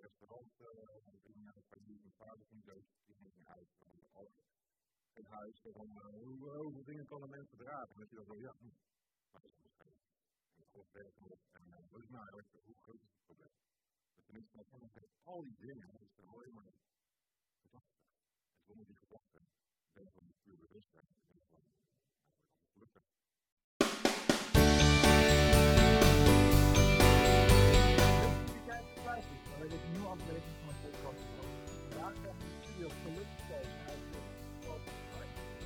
restaurant, uh, drie jaar van mijn vader ging dood, die ging uit. Het huis, van hoe, hoeveel dingen kan een mens verdragen? En dat je dan zo, ja, hm, dat is waarschijnlijk. En alles werken op. En dat is nou eigenlijk, hoe groot is het probleem? Dat tenminste, dat van al die dingen, dat is er alleen maar gedachten. En zonder die gedachten, ben je van die puur bewustzijn, ben je van eigenlijk allemaal gelukkig. Nieuwe aflevering van de podcast. Vandaag gaan we studio gelukkig uit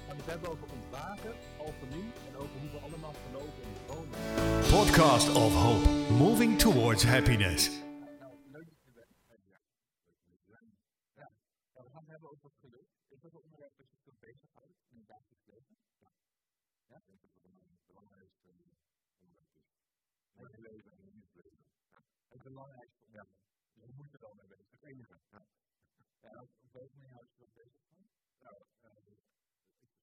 We het hebben over ontwaken, alchemie en over hoe we allemaal geloven in de. Podcast of Hope, moving towards happiness. Nou, leuk dat je bent. Ja, ja, we gaan het hebben over geluk. Is dat een onderwerp dat je veel bezighoudt in het dagelijks leven? Ja. Ja? Ik denk dat het het belangrijkste onderwerp is. In het leven en in het leven. Ja. Het belangrijkste onderwerp. Dus we moeten er wel mee bezig. Het enige. Ja. Ja, op welke manier houd je dat bezig van? Nou, het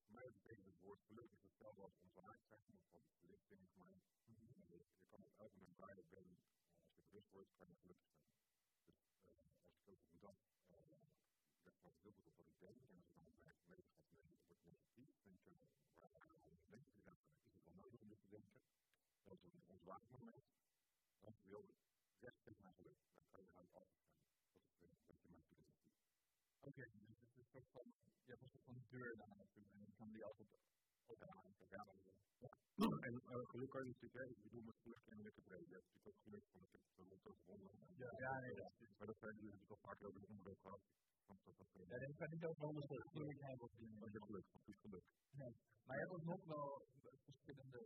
voor mij betekent het woord geluk is hetzelfde als ontwaakt zijn, of wat verlichting is, maar mm -hmm. je, kan op elk moment waar je bent, uh, als je bewust wordt, kan je gelukkig zijn. Dus uh, als ik ook op een dag, ik let gewoon heel goed op wat ik en als ik dan nee, het gaat nee, het wordt negatief, denk je, waar denk je is het wel nodig om dit te denken? Dat is een ontwaakt moment. Dan wil recht geluk. Dan kan je altijd zijn. Dat is een beetje mijn filosofie. Oké, okay, dus het is een soort van, je hebt een soort van deur daar naartoe en je kan die altijd openhalen. Ja. ja. En uh, geluk kan je natuurlijk, ik bedoel met geluk en lekker breed. Je hebt natuurlijk ook geluk van ik heb het lotto gewonnen. Ja, ja, ja, ja. Maar dat zijn jullie natuurlijk al vaker over de onderwerp gehad. Ja, ik ga niet over alles geluk hebben of dingen. Maar je geluk, goed geluk. Nee. Maar je hebt ook nog wel verschillende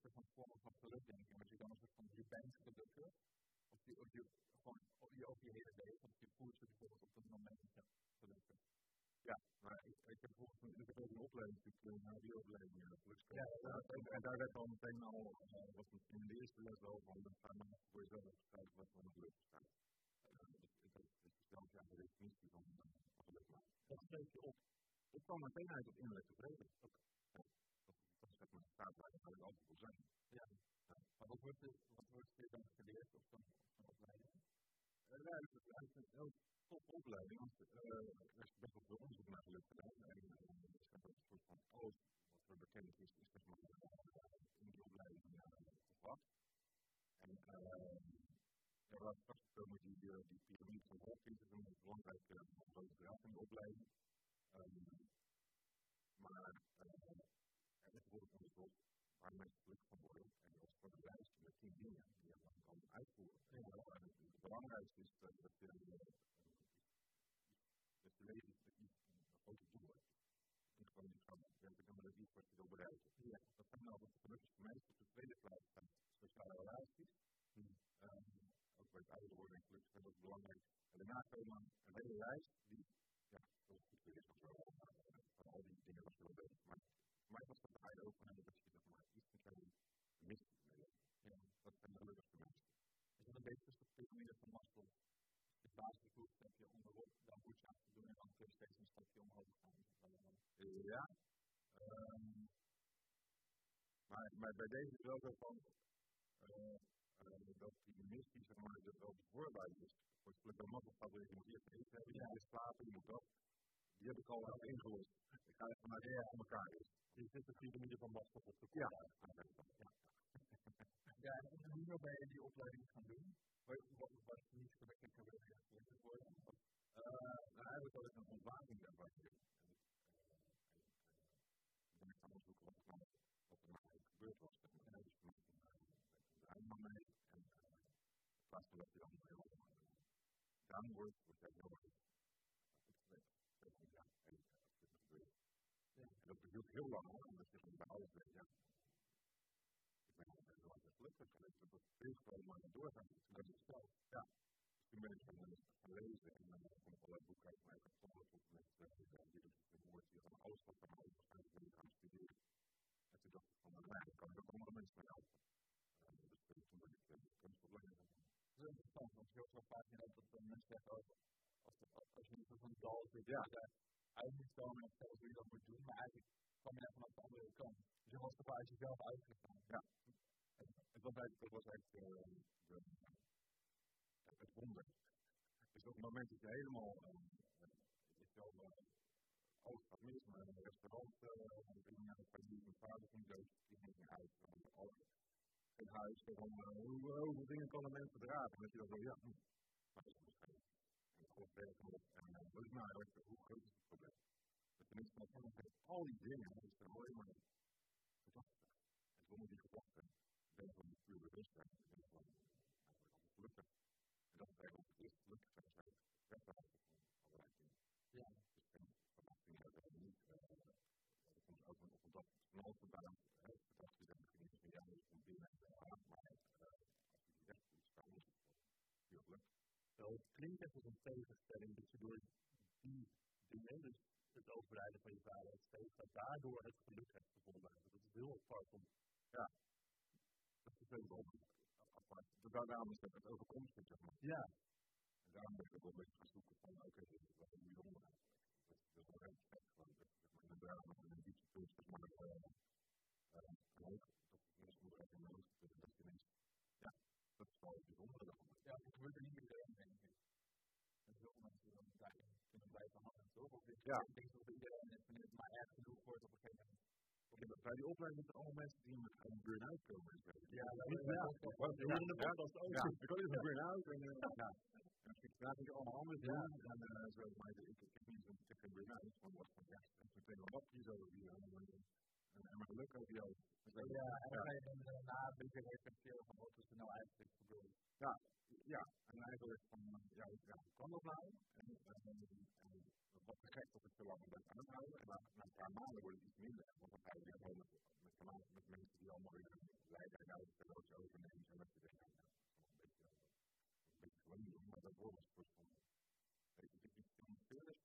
soort van vormen van geluk, denk ik. Want je kan een soort van, je bent gelukkig of je, of je gewoon je over je hele leven, of je voelt je bijvoorbeeld op dat moment hebt gelukkig. Ja, maar ik, ik heb bijvoorbeeld een, ik heb ook een opleiding, natuurlijk een HBO-opleiding, uh, gelukscoach. Ja, ja, en, en, daar werd al meteen al, uh, wat in de eerste les al van, ga je maar voor jezelf opschrijven wat van geluk staat. Uh, dat, stelt je aan de definitie van, uh, van geluk maken. Dat schreef je op. Ik kwam meteen uit op innerlijke vrede. Ja, dat, dat is zeg maar staat waar je altijd wil zijn. Ja. Maar wat wordt, er, wat wordt er dan geleerd op zo'n opleiding? Uh, ja, het is eigenlijk een heel top opleiding, want uh, er is best wel veel onderzoek naar geluk gedaan. En uh, er staat een soort van alles wat er bekend is, is zeg maar in die opleiding gevat. En ja, waar straks komen die, die piramide van Hawkins, is een belangrijke draad in de opleiding. Um, maar er is bijvoorbeeld onderzocht waar mensen gelukkig van worden. En dat is voor een lijst met tien dingen die je dan kan uitvoeren. Ja. En het belangrijkste is dat, dat je, uh, dat je leven dat je een grote doel hebt. Niet gewoon niet gaan werken, maar dat iets wat je wil bereiken. Ja. Dat zijn nou wat gelukkig voor mij op de tweede plaats staan. Sociale relaties. Hmm. Um, ook bij het ouder worden en gelukkig is dat belangrijk. En daarna komen een hele lijst die, ja, heel goed weer is of zo. Van al die dingen wat je wil weten. Maar voor mij was dat de eye opener dat je zeg maar iets met jouw missie mee Ja, dat zijn de gelukkigste mensen. Is dat een beetje de piramide van Maslow? De basisgroep heb je onderop, dan moet je aan te doen en dan kun je steeds een stapje omhoog gaan. Ja. Um, maar, bij deze is wel zo van uh, uh, dat die missie zeg maar wel de voorwaarde is voor het geluk. Bij er, je moet eerst eten hebben, je moet slapen, je moet dat. Die heb ik al wel ingelost. Ik ga even naar de van elkaar is. Je zit de piramide van Maslow op de. Ja. ja. En hoe ben je die opleiding gaan doen? Wat, wat, wat je niet gelukkig gelukkig worden? Uh, nou, eigenlijk had ik een ontwaking daarbij. En ik ben gaan onderzoeken wat, nou, wat er nou eigenlijk gebeurd was. En uh, dus toen een draaimman mee. En uh, in plaats van dat je dan heel down wordt, word je heel erg ja, en als dit gebeurt. Ja. En dat duurt heel lang hoor, omdat je gewoon bij alles weet, ja. Ik ben heel erg gelukkig geweest, dat heel gewoon maar doorgaan. Dat is zelf. Ja. Dus toen ben ik gaan, gaan lezen en dan kwam ik allerlei boeken uit, maar ik heb toch wel tot met uh, die doet het ik. En ik van, ik kan ook andere mensen mee helpen. Dus toen ben ik uh, kunstopleiding gaan doen. Dat is interessant, want hoort zo vaak dat mensen zeggen als, als je een soort van dal zit, ja. uit moet komen en vertelt hoe je dat moet doen, maar eigenlijk kwam je vanaf de andere kant. Dus je was er uit jezelf uitgegaan. Ja. Het, het was eigenlijk, dat was de, het wonder. op het moment dat je helemaal, uh, is wel, uh, alles gaat mis, maar een restaurant, naar de familie, mijn vader ging dood, die ging uit, het huis, van, hoe, hoeveel dingen kan een mens verdragen? En dat je dan zo, ja, maar dat is waarschijnlijk. En alles werkt op, en dat is nou eigenlijk, hoe groot is het probleem? Dat tenminste, van al die dingen, dat is alleen maar gedachten. En zonder die gedachten, ben van die puur bewustzijn, ben van, gelukkig. En dat is eigenlijk het eerste gelukkig zijn, het wegdragen van allerlei dingen. Ja. Dus geen verwachtingen dat er niet, uh, er komt ook nog op alles vandaan, het gedachte is eigenlijk niet van jou, is komt binnen en uh, maar uh, als je die wegvoert, dan is het heel gelukkig. Nou, het klinkt echt als een tegenstelling dat je door die dingen, dus het overlijden van je vader, het steeds, dat daardoor het geluk hebt gevonden. Dat is heel apart om. Ja, dat is heel apart apart. Daarom is dat het overkomstig, zeg maar. Ja. En daarom ben ik ook wel een beetje gaan zoeken van, oké, dit is wel een bijzonder eigenlijk. Dat is dat de en een zeg maar, uh, uh, en dat moeten in de dat je ineens, ja, dat is wel het daarvan. Ja, het gebeurt er niet meer denk ik. Er mensen die dan daarin kunnen blijven hangen, toch? Of ik ja. denk dat iedereen, wanneer het maar erg genoeg wordt, op een gegeven moment ja, bij die opleiding zijn allemaal mensen die met een burn-out komen. Ja, dat is ja. Je hoorde de podcast ook. Ja, ik had een burn-out. En, uh, ja. En als je het natuurlijk allemaal anders doen. En uh, zo, maar ik, ik heb niet zo'n dikke burn-out. Van was van, ja, ik meteen een lapje zo hier. En, en maar geluk over jou. Ja, en dan ga je dan daarna een beetje reflecteren van wat is er nou eigenlijk gebeurd. Ja, ja, en eigenlijk van, ja, ja kan dat nou? En, wat te gek dat het zo lang blijft aanhouden. En na, een paar maanden wordt het iets minder. Want dan ga je weer gewoon met, met, met mensen die allemaal weer leiden en en ouders overnemen. En dat je denkt, nou, dat is een beetje, een beetje gewoon doen. Maar dat wordt een soort van, weet je, ik kan veel spelen.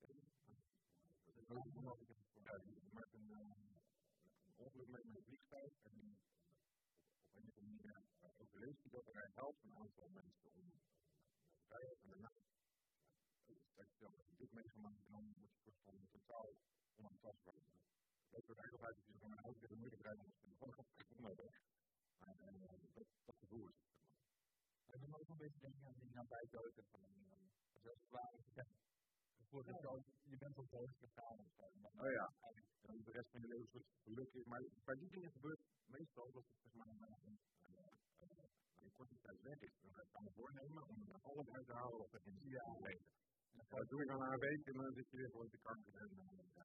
Dat is ook nog ik heb Ja, je maakt een, een ongeluk met een vliegtuig. En op een of andere manier overleeft hij dat. En hij helpt een aantal mensen om te rijden. En daarna dat je zelf dit meegemaakt dan moet je soort van totaal onaantastbaar. Dat wordt eigenlijk uit dat je van een auto weer moeilijk rijden als op maar weg. Maar dat gevoel is het. Ik moet ook een beetje denken aan die nabijduiken van een als je klaar is. Je bent op dood gegaan. Oh ja, en de rest van je leven is. Maar bij die dingen gebeurt meestal dat het zeg maar een, een korte tijd weg is. Dan kan je voornemen om er alles uit te halen wat er in het leven. Ja, dat doe je dan een week en dan zit je weer voor de kanker. En,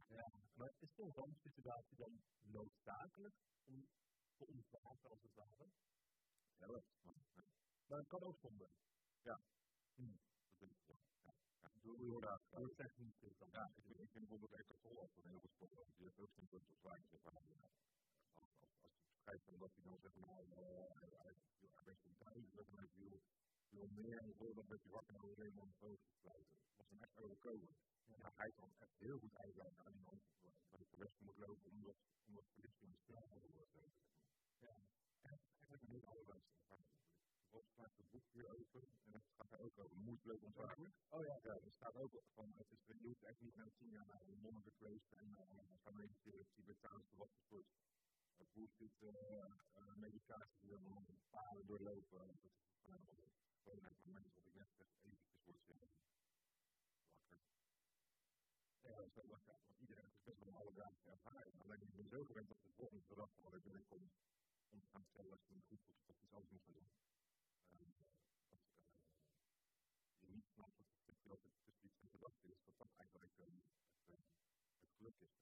ja. Maar is zo'n situatie dan noodzakelijk om te ontwaken als het ware? Ja, dat Maar het kan ook zonder. Ja. Hm. Dat is ja. ja. ja. Je dat? Dat niet zo. Ja, ik vind bijvoorbeeld Eckhart Tolle als een heel goed voorbeeld. Die heeft ook zo'n punt op zwaar gezegd. Als, als, als je schrijft omdat hij dan zegt, nou, hij weet hoe duidelijk dat hij wil veel meer en voordat dat je wakker en alleen om het hoofd te sluiten. was hem echt overkomen. Maar hij kan echt heel goed uitleggen aan iemand dat ik de rest moet lopen om dat, om dat verlies te worden. Ja, en eigenlijk een heel allerlaatste ervaring. Het boek hier open en dat gaat er ook over. Moedloos ontwaken. Oh ja. ja, er staat ook van, het is, je hoeft echt niet naar China, naar een monnikenklooster en uh, gaan mediteren, Tibetaans, wat voor soort bullshit uh, meditatie die dan paden doorlopen. Dat is gewoon gewoon het moment dat ik net eventjes zeggen, wakker. Ja, dat is wel wakker, want iedereen heeft best wel een alledaagse ervaring. Alleen ik ben zo gewend dat de volgende wat ik binnenkomt, om te gaan stellen als je niet goed voelt, dat iets anders moet gaan doen. dat je niet snapt dat het dat tussen iets en gedachte is, dat dat eigenlijk het, het geluk is.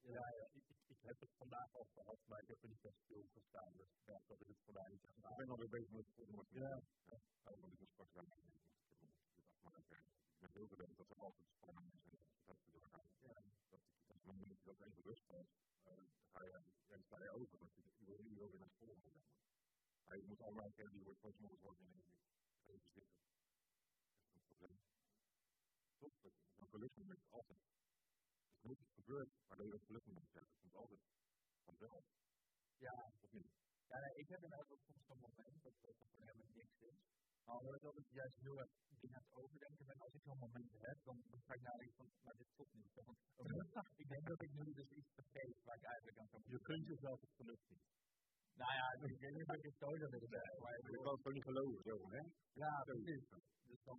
Ja, ja ik, ik, heb het vandaag al gehad, maar ik heb er niet echt gestaan. Dus ja, dat is het vandaag niet. Ik ben alweer bezig met het volgende. Ja. ja. Want ik moet straks wel mee. Ik nog dit afmaken. Ik ben heel gewend dat er altijd spanning is en dat te doorgaan. Ja. Dat ik, als het moment dat even rust valt, dan ga je, ja, sta je over. Want je, je wil nu weer naar het volgende. Maar je moet allemaal kennen, die wordt worden in één keer. Even zitten. Dat is een probleem. Dat is een geluksmoment altijd er moet iets gebeuren waardoor je dat geluk moet hebben. Dat komt altijd vanzelf. Ja. Of niet? Ja, nee, ik heb inderdaad ook soms zo'n moment dat dat voor helemaal niks is. Maar omdat ik juist heel erg dingen aan het overdenken ben, als ik zo'n moment heb, dan, dan ga ik nadenken van, maar dit klopt niet. Want, ik denk dat ik nu dus iets vergeet waar ik eigenlijk aan kan Je kunt jezelf het geluk zien. Nou ja, ik weet niet of ik het zo zou willen zeggen. Maar je kan het toch niet geloven, zo hè? Ja, precies. Dus dan,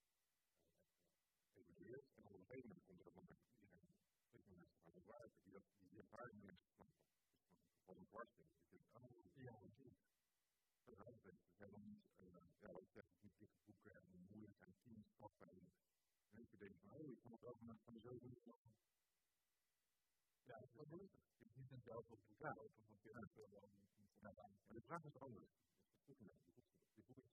en op een gegeven moment komt er een moment dat meer mensen gaan ontwaken. Die, dat, die, ervaring van een kwart is. Je denkt, oh, ja, dat is is het. Het is helemaal niet, uh, ja, wat zeg, niet dikke boeken en moeilijk en tien stappen. En, en je denkt van, oh, ik kan het ook van doen. Ja, dat is wel moeilijk. Niet een zelf op elkaar van veel Maar de vraag is anders. Is de iets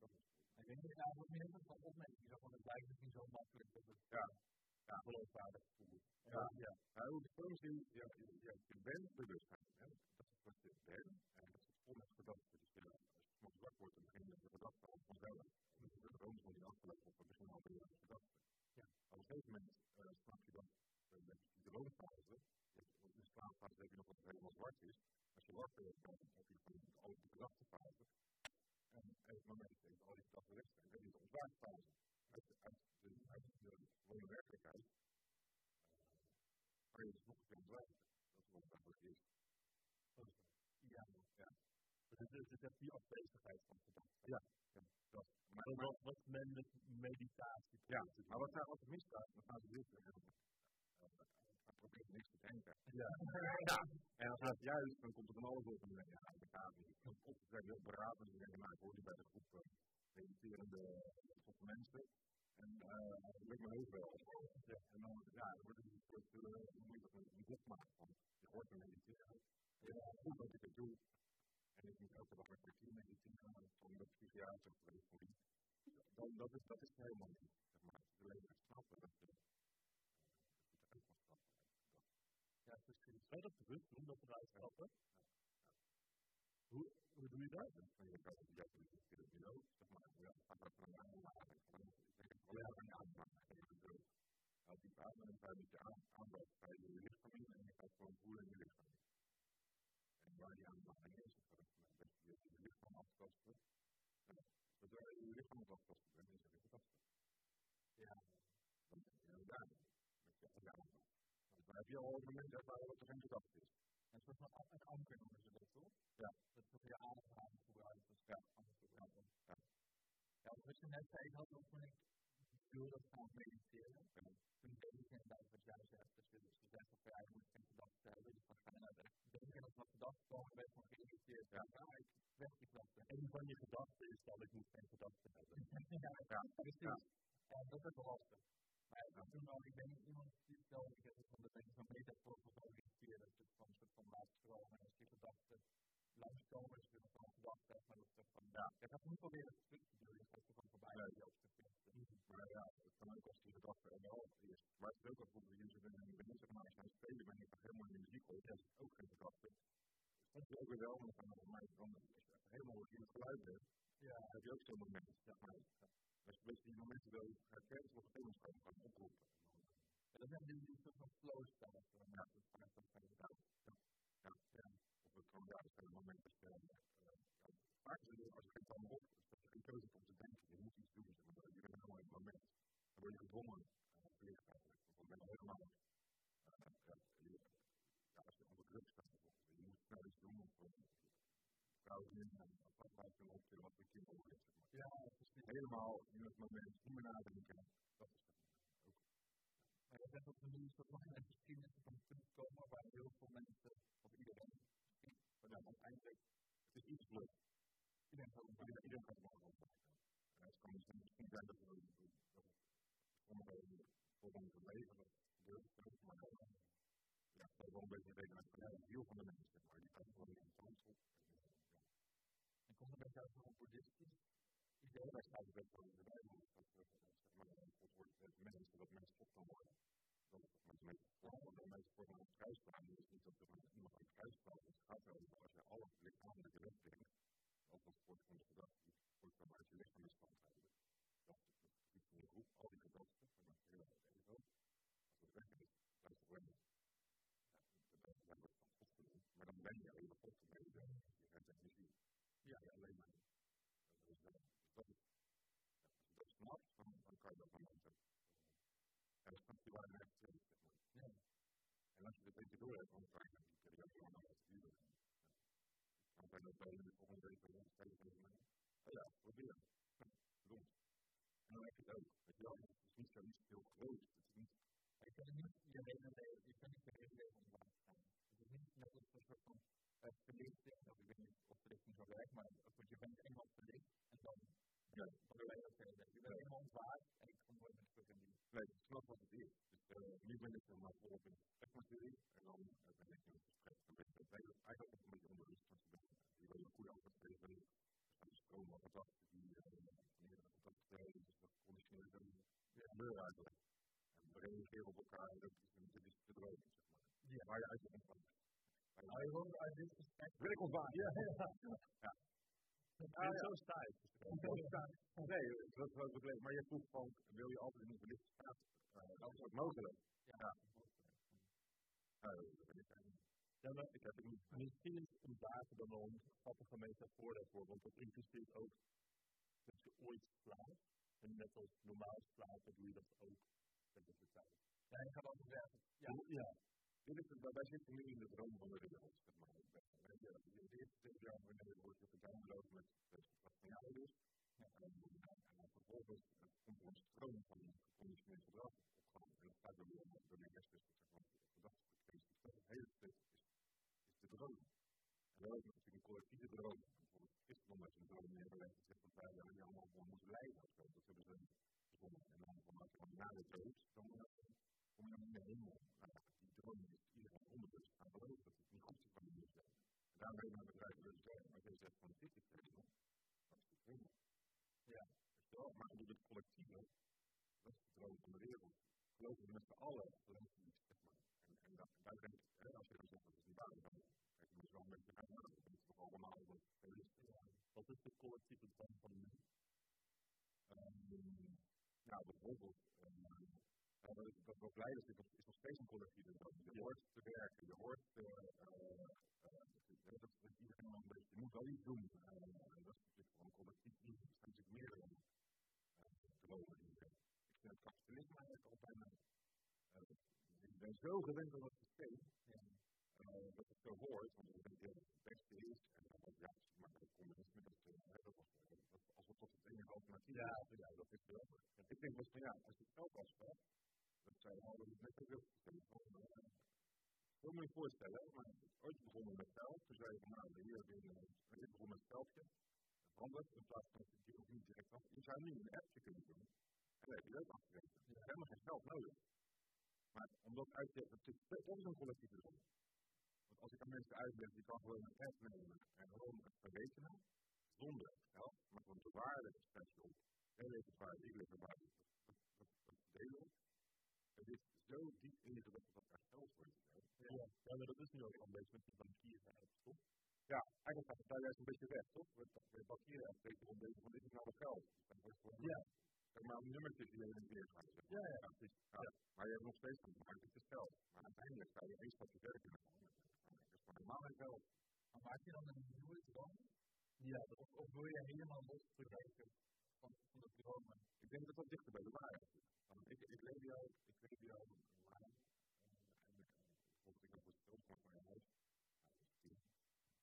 anders. Ik denk dat je daar wat meer van opmerkingen van het lijkt het niet zo makkelijk dat het ja. Ja, geloofwaardig voelt. Ja, ja. Nou, de vorms die, ja, ja, je bent bewustzijn. Hè? Dat is wat je bent. En dat is het vol met gedachten. Dus je, als je soms wakker wordt, dan begin je de gedachten al vanzelf. En dat is de droom van die afgelopen, of beginnen al weer met gedachten. Ja. Maar op een gegeven moment uh, snap je dat uh, met die droomfase, in de slaapfase heb je nog wat helemaal zwart is. Als je wakker wordt, dan heb je van al die gedachtenfase. En op het moment dat al die gedachten weg zijn, heb je de ontwaakfase. Uit, uit, de, uit de gewone werkelijkheid kan je dus nog veel blijven. Dat is wat het eigenlijk is. Ja, ja. Dus het, is, is die afwezigheid van gedachten. Ja, ja. Dat. Maar, maar wat, wat men met meditatie Ja, maar wat daar altijd misgaat, dan gaan ze dit dan probeer je niks te denken. Ja. ja. En als dat juist, dan komt er van alles op en dan ja, dat gaat niet. Of ze heel beraden, en ze denken, nou, ik hoor niet bij de groep uh, mediterende groep mensen. En dat lukt me ook wel. En dan, ja, dan wordt het een soort, uh, moet je dat een boek maken van, je hoort me mediteren. Ja, goed dat ik het doe. En ik moet elke dag met kwartier mediteren, van de psychiater voor die. Dan, dat, is, dat is helemaal niet, zeg maar. Het is alleen maar snappen dat je, uh, dat je eruit mag stappen. Ja, je dat bewust doen, dat eruit stappen? Hoe, hoe doe je dat? Dan je dat je hebt een keer zeg maar, ja, gaat dat van een aanmaken. Ja, van aanmaken. Als die praat, dan ga je met je aandacht je lichaam in en je gaat gewoon voelen in je lichaam. En waar die is, is dat je je lichaam aftasten. Zodra je je lichaam aftasten bent, is er een gedachte. Ja, dan ben je daar met je aandacht. Dan heb je al een moment ervaren dat er geen gedachte is. En soort van een anker noemen ze dat toch? Ja. Dat is je als ja. anker gebruiken. Ja. Ja, wat je net zei, ik had ook toen ik wilde gaan mediteren. Ja. Toen deed ik inderdaad wat jij zegt. Dus je, dus zegt van ja, je moet geen gedachten hebben. Dus dan ga je naar de denken dat wat gedachten komen, van geïrriteerd. Ja. ja, ik weg die gedachten. En van je gedachten is dat ik moet geen gedachten hebben. ja, ja, precies. Ja. dat is wel lastig. Maar ja, toen al, ik ben niet iemand die stelde, ik heb het van de metafoor van zo irriteren, dat het van een soort van en als die gedachten langskomen, is het van gedachten, maar dat is van, ja, je gaat niet proberen het stuk te doen, je gaat er gewoon voorbij ja. die ook te vinden. Maar ja, het kan ook als die gedachten er wel is. Maar het is ook als bijvoorbeeld jullie zitten in een zeg maar, als je aan het spelen bent, je gaat helemaal in de muziek hoort, dat is ook geen gedachte. Soms je ook wel, maar dan voor mij dan, als je helemaal in het geluid bent, ja, heb je ook zo'n moment, zeg maar. Als je beetje die momenten wil herkennen, wordt het gewoon gaan oproepen. Ja, dat zijn die, die soort van flow staat. Ja. Ja. Ja. Ja. Ja. Of het kan, dat zijn momenten dat je, vaak het, als je geen tanden op, dat je geen keuze om te denken, je moet iets doen, zeg je bent helemaal in het moment. Dan word je gedwongen, uh, verlicht eigenlijk. Dan ben je ja, als je onder druk staat, je moet snel iets doen, vrouwen in en wat buiten kunnen optillen, wat voor kinderen is. Ja, precies. Helemaal in het moment, niet meer nadenken, dat is het. Maar je zegt op een manier dat nog een geschiedenis op een punt komen waar heel veel mensen, of iedereen, misschien, maar dan uiteindelijk, het is iets vlug. Iedereen kan het iedereen, kan het wel opmaken. En het kan misschien, misschien zijn dat we, dat sommige volgende van leven, dat gebeurt, maar ja, dat is wel een beetje reden met het heel van de mensen, maar, die gaat gewoon in de kant op. Komt er bij jou zo'n boeddhistisch idee? Staat het best wel in de Bijbel, dat zeg maar, wordt met mensen, dat mensen op kan worden. Dat is met mensen voor, dat mensen voor een kruisbaan, dus niet dat er iemand aan het kruisbaan is. Het gaat erover als je alle lichamelijke wegdenkt, ook als sport van de gedachte, die voortkomen uit je lichaam. Dat is het van de groep, al die gedachten, van het hele ego. jij alleen maar. Dus, uh, dus dat is, ja, als je dat snapt, dan, dan kan je dat momenten. Uh, en dan je waar je echt zit. Ja. En als je dat een beetje door dan kan je die periode gewoon nog. Ik kan bijna bij de volgende week. Oh ja, probeer. Doen. En dan heb je het ook. Weet je wel, het is niet zoiets heel groot. Het is niet. Je kan niet je hele leven, je kan niet je hele leven staan. Het is niet net als een soort van verlichting, of ik weet niet of verlichting zo werkt, maar je bent eenmaal verlicht en dan ja, dan ben je ook hele Je bent eenmaal ontwaard en ik in die. Nee, ik snap wat het is. Dus nu ben ik helemaal volop in de technologie en dan ben ik in het gesprek. Dan ben ik eigenlijk ook een beetje onbewust, want je bent, je wil een goede antwoord geven. Dus komen wat dat die, dat, dat conditionele kleur eigenlijk. En we reageren op elkaar en dat is, dat is de droom, zeg maar. Ja. Waar je uit je ontvangt. Waar je gewoon uit dit gesprek. Wil ik ontvangen? Ja, ja. Ja. Zo sta ik. Nee, dat wel het probleem. Maar je vroeg van, wil je altijd in een verlichte staat? Dat is ook mogelijk. Ja. ja. Ik maar ik heb het niet. Misschien is een basis dan wel een grappige metafoor daarvoor, want dat impliceert ook dat je ooit slaat. En net als normaal slapen doe je dat ook met de tijd. Ja, je gaat ook zeggen. Ja. ja. Dit is het, wij zitten nu in de droom van de wereld, zeg maar. Je, de eerste jaar wanneer je gedownload met wat van jou is. En, en, en vervolgens komt er een stroom van geconditioneerd gedrag op. En dat gaat door de, de. Dus dat het hele stuk is, is de droom. En dan is natuurlijk een collectieve droom. Bijvoorbeeld christendom heeft een droom neergelegd en zegt dat wij er allemaal voor moeten lijden of. Dat hebben ze begonnen. En dan de na de dood, dan kom je dan in de hemel. Die droom is iedereen onderbewust gaan geloven dat het niet goed is van moet zijn. Je mijn bedrijf willen zeggen, zegt van dit is hemel, dat is de hemel. Ja, dus wel, maar door het collectieve, dat is de droom van de wereld. Geloven we met z'n allen, geloof je iets, zeg maar. En, en, dat, daar denk ik, als je dan zegt dat is niet waar, dan kijk je moet wel een beetje nadenken. Dat is toch allemaal wat ja. Wat is de collectieve droom van de mens? Um, nou, bijvoorbeeld, um, uh, wat, wat leiders is, is nog steeds een collectieve droom. Je hoort te werken, je hoort te, uh, uh, dat, dat iedereen een beetje, je moet wel iets doen. en dat is natuurlijk gewoon collectief niet. Er zijn natuurlijk meerdere dromen in Ik vind het kapitalisme eigenlijk al bijna, ik ben zo gewend aan dat systeem, dat het zo hoort, want ik dat het het beste is. En dan, ja, maar het communisme, dat, dat was als we tot het enige alternatief ja, ja, dat is wel. Ik denk dat van ja, als je het geld afspraakt, dat zijn al zo veel Hoe moet je voorstellen, maar ooit begonnen met geld, toen zei van nou, hier je een begon met geldje, veranderd, in plaats van dat je ook niet direct af. Je zou nu een appje kunnen doen, en dan heb je leuk afgerekend. Je hebt helemaal geen geld nodig. Maar omdat uit te dat is een collectieve droom. Want als ik aan mensen uitleg, die kan gewoon een app nemen en gewoon het berekenen, zonder geld, maar gewoon de waarde op. Jij weet het waarde, ik weet het waarde. Dat, dat, dat delen. Is zo diep ingewikkeld dat er geld voor is. Ja, ja, maar dat is nu ook al een beetje met die bankiers eigenlijk, toch? Ja, eigenlijk gaat het daar juist een beetje weg, toch? De bankieren hebben een beetje om deze van dit is nou het geld. Ja. Zeg maar nummertjes die je in weer. Ja, ja, precies. Ja. Maar je hebt nog steeds gemaakt, het is geld. Maar uiteindelijk zou je één stapje verder kunnen gaan. Dat is gewoon helemaal geen geld. Maar maak je dan een nieuwe droom? Ja, of, of wil je helemaal los bereiken van, van de dromen? Ik denk dat dat dichter bij de waarheid is. Ik, ik leef jou, ik leef jou laan. En ik heb het geld van je huis. Nou, dat is tien.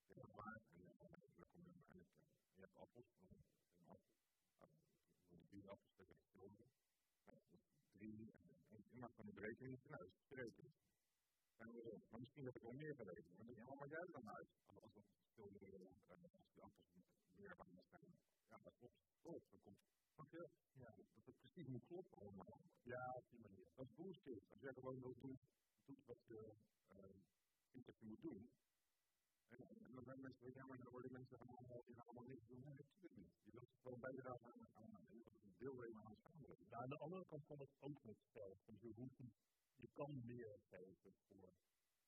Je hebt waar en dan kom je uiteindelijk. Je hebt appels. Drie appels tegen het zilver. Drie, en je maakt van de berekening. Nou, dat is berekend. Maar misschien heb ik wel meer berekend. Maar haal maar jij er dan uit. Als dat zilver, als die appels meer. Ja, dat klopt. Klopt, dat komt. Ja, dat het precies moet kloppen allemaal. Ja, op die manier. Dat is bullshit. Als jij gewoon wil doen, doet wat je vindt dat je moet doen. En, en dan zijn mensen, ja, maar dan worden mensen allemaal, die allemaal niks doen. Nee, natuurlijk niet. Je wilt gewoon bijdragen aan, aan, aan een deelnemen aan de samenleving. Ja, aan de andere kant komt het ook met geld. Want je hoeft je kan meer geven voor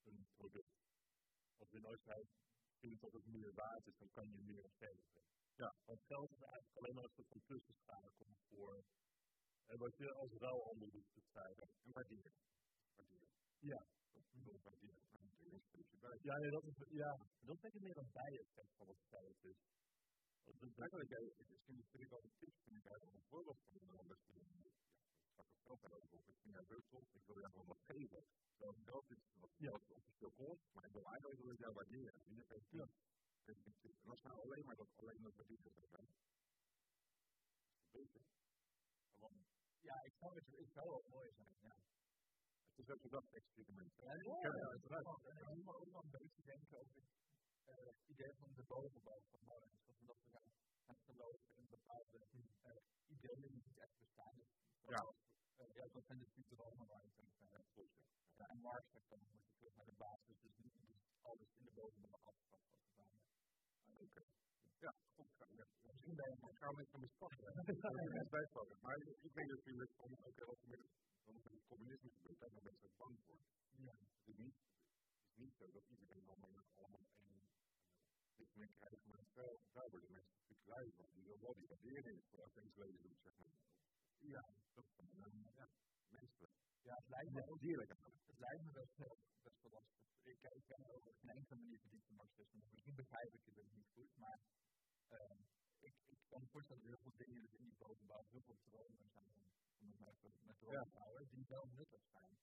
een product. Als je nooit vindt dat het meer waard is, dan kan je meer geven. Ja, want geld is eigenlijk alleen maar een soort van tussenschakel voor en wat je als ruilhandel doet bestrijden. En waarderen. Waarderen. Ja. Dat waarderen. Ja, nee, dat is, ja, dat is denk ik meer een bijeffect van wat geld is. Vind ik wel de tips vind ik eigenlijk een voorbeeld van een dat je ja, straks ook geld over. Ik wil jou gewoon wat geven. Terwijl het geld is wat ja. officieel kost, maar ik wil eigenlijk wil ik jou waarderen. En dat heeft ja. Nou alleen maar dat alleen dat waarderen zou zijn, het beter. Ja, ik zou het, het zou wel mooi zijn, ja. Het is ook een gedachte-experiment. Ja, ja, ja, ja, uiteraard. En ik moet ook nog een beetje denken over het uh, idee van de bovenbouw van Morens. Dat we dat we gaan, gaan geloven in bepaalde uh, ideeën die niet echt bestaan. Dus, ja. Ja, dat zijn de futurologen waar denk van ja, en Marx zegt dan moet je terug naar de basis, dus niet alles in de bovenbouw afschaffen als het ware. Oké. Ja, goed. Misschien ben je met een bestand. Maar ik denk van wat er met het communisme gebeurt, daar zijn mensen bang voor. Ja. Het is niet, het is niet zo dat iedereen allemaal, allemaal één men krijgt maar wel, daar worden mensen natuurlijk lui van. Die wil wel die waardering voor doen, zeg maar. Ja, dat uh, ja, menselijk. Ja, het lijkt me ook dierlijk. Het lijkt me best wel, best wel lastig. Ik, ik ben over geen enkele manier verdiept in marxisme. Misschien begrijp ik het niet goed, maar uh, ik, ik kan me voorstellen dat er heel veel dingen dus in die bovenbouw, heel veel dromen zijn om, om het met, met dromen te houden, die wel nuttig zijn.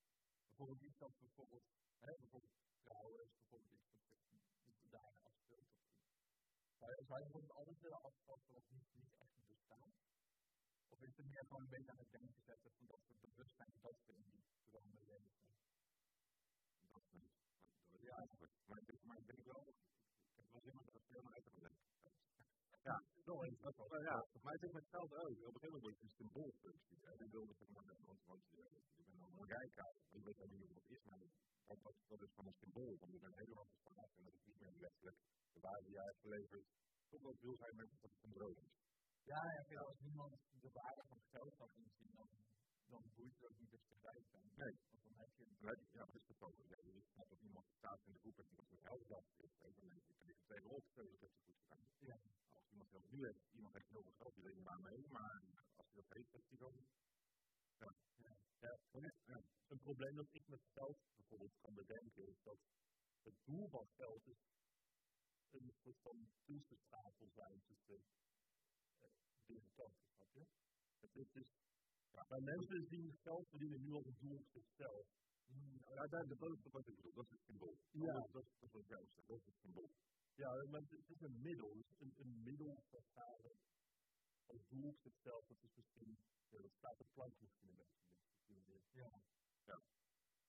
Bijvoorbeeld iets dat bijvoorbeeld, hè, bijvoorbeeld trouwen is bijvoorbeeld iets dat, dat daarin afspeelt. Zou je, zou je bijvoorbeeld alles willen afschaffen wat niet, niet echt bestaat? Of is het meer gewoon een beetje aan het denken zetten van dat we bewust zijn dat we in die dromen leven? Dat niet. Ja, maar, maar ik denk wel, ik heb wel zin om dat veel uit te. Ja. Dat, uh, ja, maar het is met geld ook. Op een gegeven moment wordt het een symboolfunctie. En ik wilde zeg maar, want je, je bent een rijkaart, maar je weet ook niet wat het is, maar dat, dat, dat is van een symbool. Want we zijn helemaal gespaard en dat is niet meer letterlijk de waarde die hij heeft geleverd. Toch wel wil zijn met dat het een droom is. Ja, als niemand de waarde van geld kan inzien, dan, dan boeit het ook niet dat je rijk bent. Nee. Want dan heb je een... Ja, dat is het ook. Ja, je snapt dat iemand staat in de groep en iemand een helft heeft, dan denk ik, ik tegen op, dat heeft hij goed gedaan. Ja. Als iemand heel nu heeft, iemand heeft heel veel geld, die denkt maar mee, maar als hij dat heeft, heeft hij dan... Ja. Ja. Ja. ja. Een probleem dat ik met geld bijvoorbeeld kan bedenken is dat het doel van geld is een soort van toesterstapel zijn tussen kanten, snap je? Het is dus, ja, maar mensen zien geld verdienen nu als een doel op zichzelf. Mm, ja, dat, is wat ik bedoel, dat is het symbool. Ja. Dat, is wat jij zegt, dat is het symbool. Ja, maar het is een middel, een, een middel dat als doel op zichzelf, dat is misschien, ja, dat staat op plank misschien een beetje. Ja. Ja.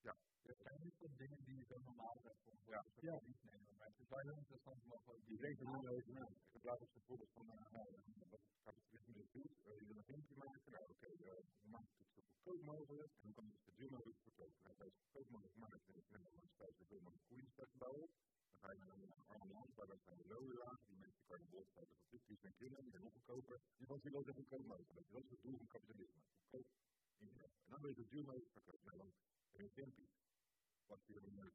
Ja. Het zijn niet van dingen die je zo normaal hebt om ja. ja. niet nemen, maar het is wel heel interessant om ook die er nu over na. Ik gebruik als voorbeeld van uh, wat het kapitalisme doet. Je wil een filmpje maken, nou oké, we maken het zo goedkoop mogelijk en dan kan je het zo duur mogelijk verkopen. Nou, als je het goedkoop mogelijk maakt en ik neem dan spuit zoveel mogelijk koeien bouwen, dan ga je naar een arm land waar wij zijn de lonen laag, die mensen kan je voorstellen van 50 zijn kinderen, die zijn nog goedkoper. Je wilt je wel zo goedkoop mogelijk. Dat is het doel van kapitalisme. Goedkoop. En dan wil je het duur mogelijk verkopen. Nou, dan heb je een filmpje wat dan met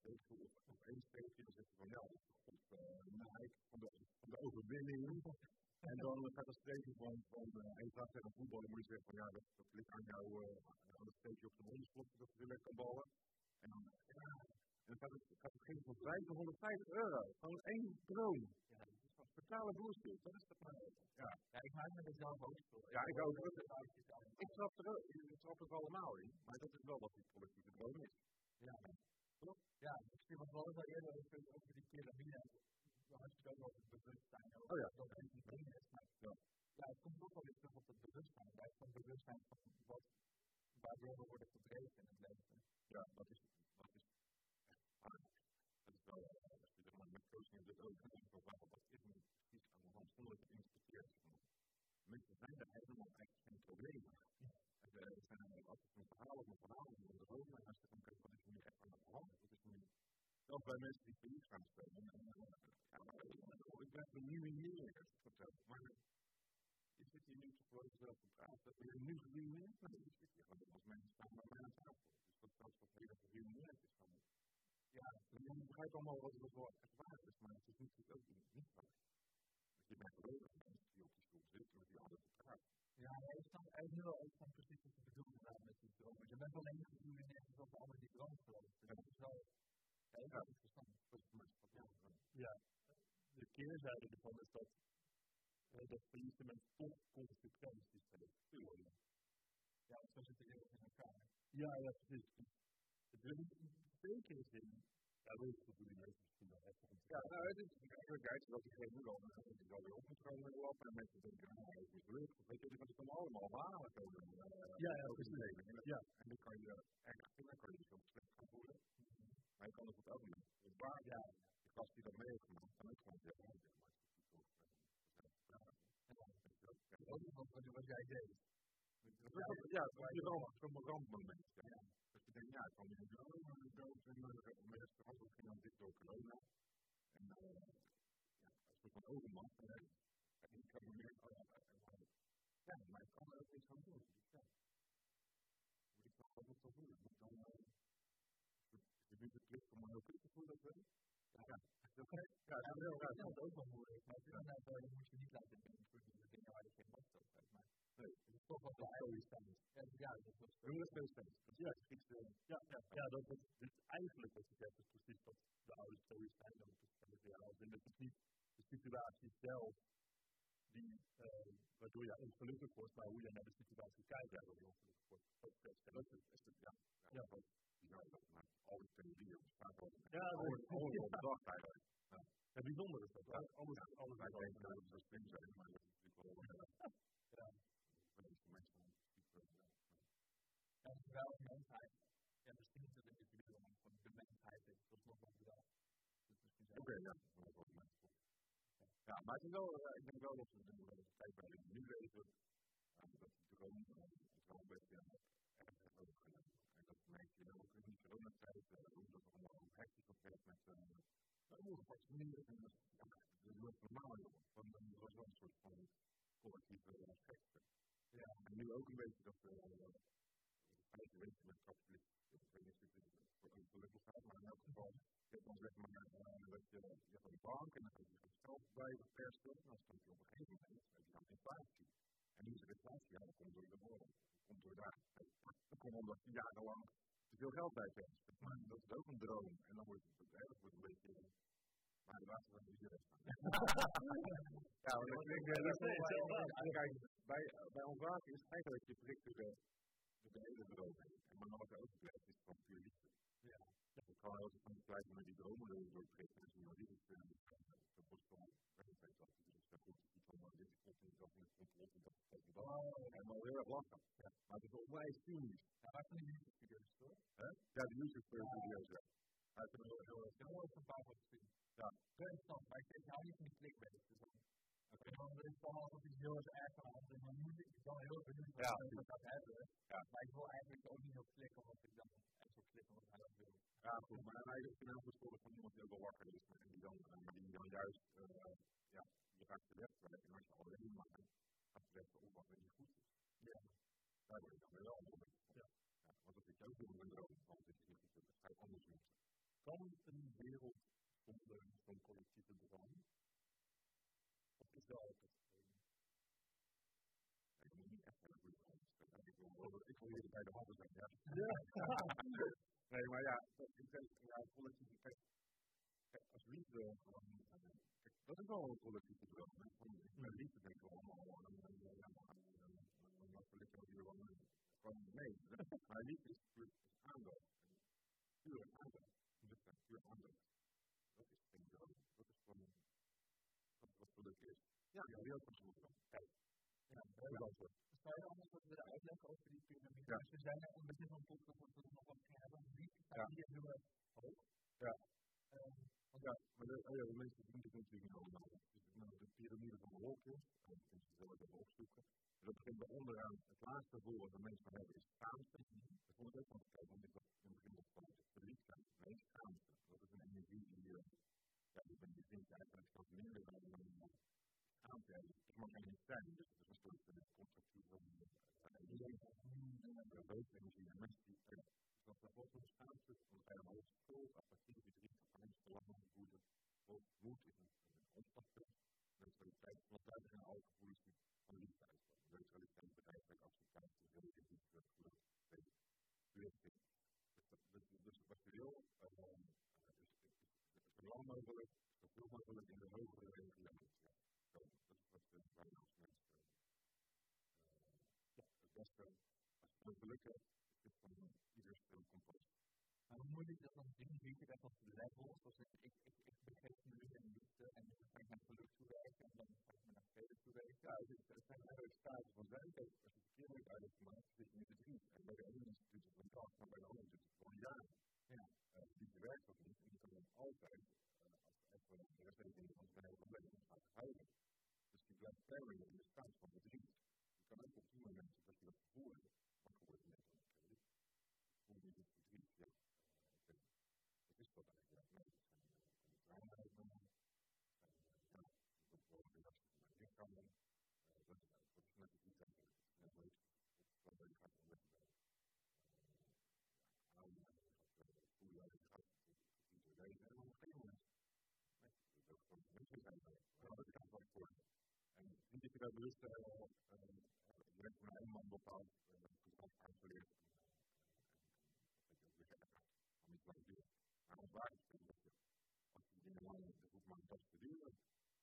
twee, drie of, of één steekje, dan zeg je van ja, dat is uh, van, de, van de overwinning. En dan gaat het steekje van, van uh, en je vraagt tegen een voetballer, moet je zeggen van ja, dat, dat ligt aan jou, uh, aan het op de hondensplotten, dat je lekker kan ballen. En dan, ja, en dan gaat het, gaat het geen van 5 naar 150 euro. Gewoon één droom. Ja, dat is wel totale bullshit. Dat is toch maar. Ja. ja, ik maak me er zelf ook voor. Ja, ik ook. Ik trap er ook, ik trap er allemaal in, maar dat is wel wat die collectieve droom is. Ja, toch? Ja, misschien was wel eens eerder over, over die piramide. Dan had je het ook over het bewustzijn. Over oh ja. Dat het is. Maar ja. ja, het komt ook wel weer terug op het bewustzijn. Het bewustzijn van wat, waardoor we worden gedreven in het leven. Ja, dat is, dat is echt waar. Dat is wel, uh, als je zeg maar met coaching hebt, ook een aantal vragen, wat is te interpreteren. Mensen zijn er helemaal eigenlijk geen problemen. Er zijn altijd een verhaal of een verhaal over de als je dan kijkt, wat is nu echt aan de hand? Is zelfs bij mensen die verlies gaan spelen. Ik ben er nu meer verteld. Maar je zit hier nu toch voor jezelf te praten. Ben je nu geruineerd? Nee, je zit hier als mensen staan bij mij aan tafel. Dus dat zelfs wat heel geruineerd is van Ja, je begrijpt allemaal wat het wel echt waar is, maar het is natuurlijk ook niet waar. Je bent geloven mensen die op die stoel zitten met die anderen te praten. Ja, maar ik snap eigenlijk wel ook van precies wat je bedoelt inderdaad met die dromen. Je bent alleen geïllumineerd dat de ander die droom gelooft. Dus dat is wel heel ja. interessant. Ja. ja, de keerzijde ervan is dat uh, dat faillissement toch consequenties heeft. Ja, zo zit het heel in elkaar. Ja, ja, precies. Het is in zekere zin, ja, dat is natuurlijk misschien wel heftig om te Ja, nou, het is eigenlijk dat diegene nu al die zal weer op moet komen lopen en mensen denken, nou, hij is mislukt. Weet je, die kan het dan allemaal halen komen. Ja, ja, ook in precies. het leven. En dat- Ja. En dan kan je erg vinden, kan je soms slecht gaan voelen. Maar je kan het elk moment. Dus waar, ja, die gast die dat mee heeft gemaakt, kan ook gewoon zeggen, ja, maar het is niet zo, eh, dat is dan ook, Ook wat, jij deed. dat is ook- Ja, dat is je ramp, zo'n rampmoment. Je denkt, ja, ik kan doen, oh, maar ik dood en uh, mijn restaurant dat ging dan dit door corona. En uh, ja, een soort van overmacht. En uh, ik me meer, oh, ja, ja, maar ik kan er ook iets aan doen. Dus ja, moet ik wel wat te voelen. Moet ik dan, uh, je doet het plicht om voelen, dat ik. Ja, ja. Ja, dat dat is ook wel moeilijk. Maar het wel, je moet je niet laten beïnvloeden door dingen waar je geen macht over hebt. Maar het is toch wel de eigen Ja, ja, dat was het steeds. Dat is iets, uh, Ja, ja, ja dat, dat, dus eigenlijk wat je zegt is precies wat de oude stories zijn. Dat is ja, als in het is niet de situatie zelf die, uh, waardoor je ongelukkig wordt, maar hoe je naar de situatie kijkt, waardoor je ongelukkig wordt. Dat, dat, dat, dat is, is het, ja. Ja, Ja. dat is. Dat die theorieën. Ja, dat is- ja. dag eigenlijk. ja, bijzonder is dat. Ja. Alles, Ja, alles is denken wel- dat zo slim zijn, maar dat is natuurlijk wel... Ja. de meeste mensen zijn super, ja. Ja, wel de mensheid. Ja, misschien niet het individu, maar gewoon de mensheid is dat nog wel zijn Oké, ja. Is wel de mensen. Ja, maar is wel, eh, ik denk wel dat we de de tijd bij nu leven, eh, dat die droom eh, het wel een beetje erg overgenomen. En dat je ook in die coronatijd, hoe dat allemaal hoe hectisch dat werd met de overvaccinaties. En dat is normaal, joh. Van, eh, dat was wel een soort van collectieve gekte. Ja, en nu ook een beetje dat feiten weten met kapitalisme. Ik weet niet of voor een gelukkig gaat, maar in elk geval, je hebt dan zeg maar uh, dat je, je hebt een bank en dan heb je een geld bij je persen, en dan stond je op een gegeven moment, je dan inflatie. En er inflatie, ja, dat komt door de oorlog, dat komt door daar. Dat komt omdat je jarenlang te veel geld bij. Maar dat is ook een droom. En dan wordt het, hè, dat wordt een beetje, maar de laatste van de staan. ja, want ik denk, dat bij, bij ons water is het eigenlijk je prikt door de, door de hele droom heen. En maar wat er ook blijft is van puur liefde. Ja. Ik kan heel van die tijd met die dromen door, door prikken en zien, maar dit is, uh, dat wordt gewoon, weet ik weet dat, dit is goed, iets van, dit is goed, dit is dat, dit is complot, dit is dat, dit is dat. En wel heel erg lachen. Ja. Maar het is onwijs cynisch. Ja, maar van die YouTube-video's, toch? Hè? Ja, de YouTube-video's, ja. Hij heeft er heel, heel erg Ik heb er ooit een paar van gezien. Ja. Heel interessant, maar ik, ik hou niet van die clickbait. Dus dan, oké, dan is het allemaal alsof iets heel erg hand is. Maar nu ik wel heel benieuwd wat Ja. ik dat gaat hebben. Ja. Maar ik wil eigenlijk ook niet op klikken, omdat ik dan echt wil klikken wat hij dan wil. Ja, goed, maar hij is een heel goed voorbeeld van iemand die ook wel wakker is. En die dan, uh, die dan juist, uh, ja, je raakt de weg kwijt. En als je alleen maar gaat weg op wat niet goed is. Ja. Daar word je dan weer wel een beetje van. Ja. ja. Want dat is ook doen met een droom. Want het is niet goed, dat ga je anders doen. Kan een wereld zonder zo'n collectieve droom? Of is dat altijd Ja, je moet niet echt een goede droom stellen. Ik ik hier bij de handen zijn, ja. nee, maar ja, dat, ik denk, ja, collectieve, kijk, als liefde uh, dat is wel een collectieve. Van, met liefde denken we allemaal aan, uh, wat wil ik hier wel mee? Gewoon nee. Maar liefde is, is aandacht. Puur aandacht. Dus puur aandacht. Dat is geen droom. Dat is is wat geluk is. Ja, ja, geluk. Kijk. Ja? Zou je anders wat willen uitleggen over die piramide? Ja. Dus we zijn net een beetje van podcast dat we er nog wat gaan hebben. Die Ja. die is heel erg hoog. Ja. Ehm, Ja, maar de, oh ja, de meeste doen het natuurlijk niet allemaal. Dus de piramide van de wolkjes, en dat kun je zelf even opzoeken. En dat begint bij onderaan, het laatste woord dat mensen van hebben is schaamte. Dat vond ik ook wel kijken, want ik dacht in het begin dat van verliefdheid. Nee, schaamte. Dat is een energie die, uh, ja, die, je eigenlijk zelfs minder dan dus het mag er niet zijn, dus het is een soort constructieve doodenergie. En mensen die, dat er ook een schaamte, dan ga je maar schuld, apathie, verdriet, angst, verlangen, woede. Ook moed is een, opstappunt. Neutraliteit, want daar zijn alle gevoelens die van liefde uitkomen. Neutraliteit, bedrijfselijk, acceptatie, relatief, geluk, vrede, verlichting. Dus, dat, wat je wil, is, is, is zo lang mogelijk, zoveel mogelijk in de hogere regio. Zo, dat is wat uh, wij als mensen uh, ja, het beste, als het geluk hebt, is het van ieder stil compost. Maar hoe moeilijk dat dan zien, weet je dat op levels, zoals ik, ik, ik, ik me nu in liefde en dan ga ik naar geluk toewerken en dan ga ik naar vrede toewerken. Ja, het, is, het zijn eigenlijk staten van zijn. Als je verkeerd uit hebt gemaakt, zit je in verdriet. En bij de ene instituut het een dag, en bij de andere instituut het jaar. Ja. Uh, die werkt dat niet en die kan dan altijd, uh, als echt wel de rest van de van zijn hele probleem gaat huilen. Verder in de staat van verdriet. Je kan ook op die momenten dat je dat hebt, wakker wordt net oké. Okay. Ik voel me niet verdriet, ja. Uh, dat is wat eigenlijk. Dat. Dat zijn, uh, ja, dat is wel de lichaam. Uh, dat, dat is net. Op wat ik ga met je dat gaat. Het is een en op een moment. Nee, dat. Dat. En dat je daar bewust direct van een man bepaalt, dat het aangeleerd. En dat je weer verder gaat. Om iets wat duurt. Maar ons waardespunt dat je, als je dingen lang de hoeft maar dat te duren.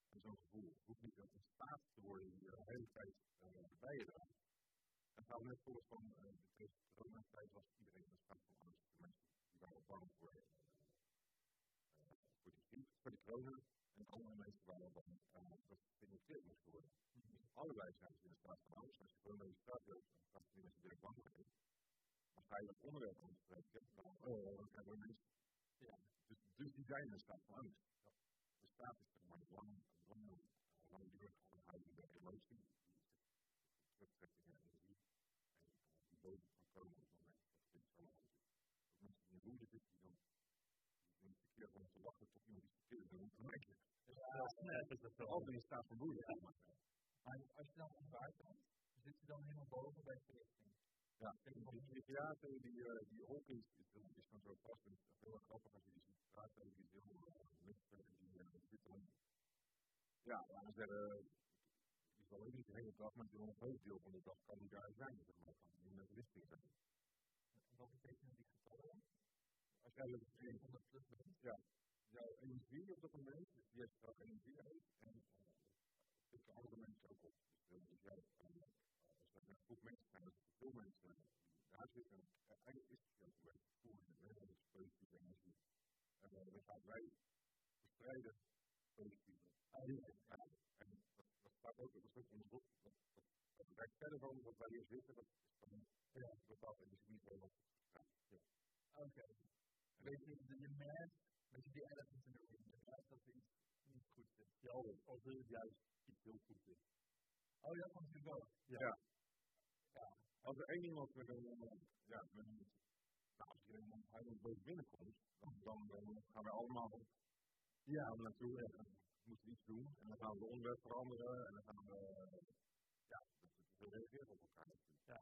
En zo'n gevoel hoeft niet in staat te worden die de hele tijd uh, bij je draagt. En het net volgens van uh, de tweede coronatijd was iedereen in staat van angst. De mensen die waren bang voor, uh, uh, voor die griep, voor die corona. En dat het geïnfecteerd moest worden. Dus allebei zijn ze in staat van. Als je corona in staat hebt, dan die mensen direct bang worden. Maar ga je dat onderwerp aanspreken, dan, krijgen we mensen. Ja, dus, dus die zijn in staat van angst. De staat is zeg maar lang, lang, langdurig aanhoudende emotie, die terugtrekking en energie. En uh, die boven kan komen op het moment dat het iets allemaal is. Ook mensen die in woede zitten, die dan die een verkeerd om te lachen, toch iemand iets verkeerd. Ja, dat is het altijd in staat van woede. Maar als je dan omwaard komt, zit je dan helemaal boven bij verlichting. Ja, die recreatie, die, die Hawkins is, is dan zo vast. Het is heel grappig als je die ziet praten. Die is heel nuchter en die zit. Ja, laten we zeggen. Die zal ook niet de hele dag, maar een groot deel van de dag kan die daar zijn. Zeg maar, kan die in de verlichting zijn. En wat betekenen die getallen? Als jij dat 200 plus bent, ja. Jouw energie op dat moment, die heeft straks energie uit. En uh, pikken andere mensen ook op. Dus, jij, als er een groep mensen zijn, veel mensen daar zitten, en eigenlijk is het een beetje voelen, dat is positieve energie. En dan gaan wij bestrijden positieve. Ja, en dat, staat ook, dat is ook onderzoek, dat, werkt verder van wat wij hier zitten, dat is dan een bepaald energieniveau wat. Oké. Weet je, je merkt, je, die elephant in the room, je merkt dat er iets niet goed zit. Ja, als er juist iets heel goed is. Oh ja, van je wel. Ja. ja. Als er één iemand met een, ja, met een, nou, als er een heiland boven binnenkomt, dan, dan, gaan wij allemaal ja, naartoe en dan moeten we iets doen. En dan gaan we de onderwerp veranderen en dan gaan we, ja, dat we reageren op elkaar. Ja.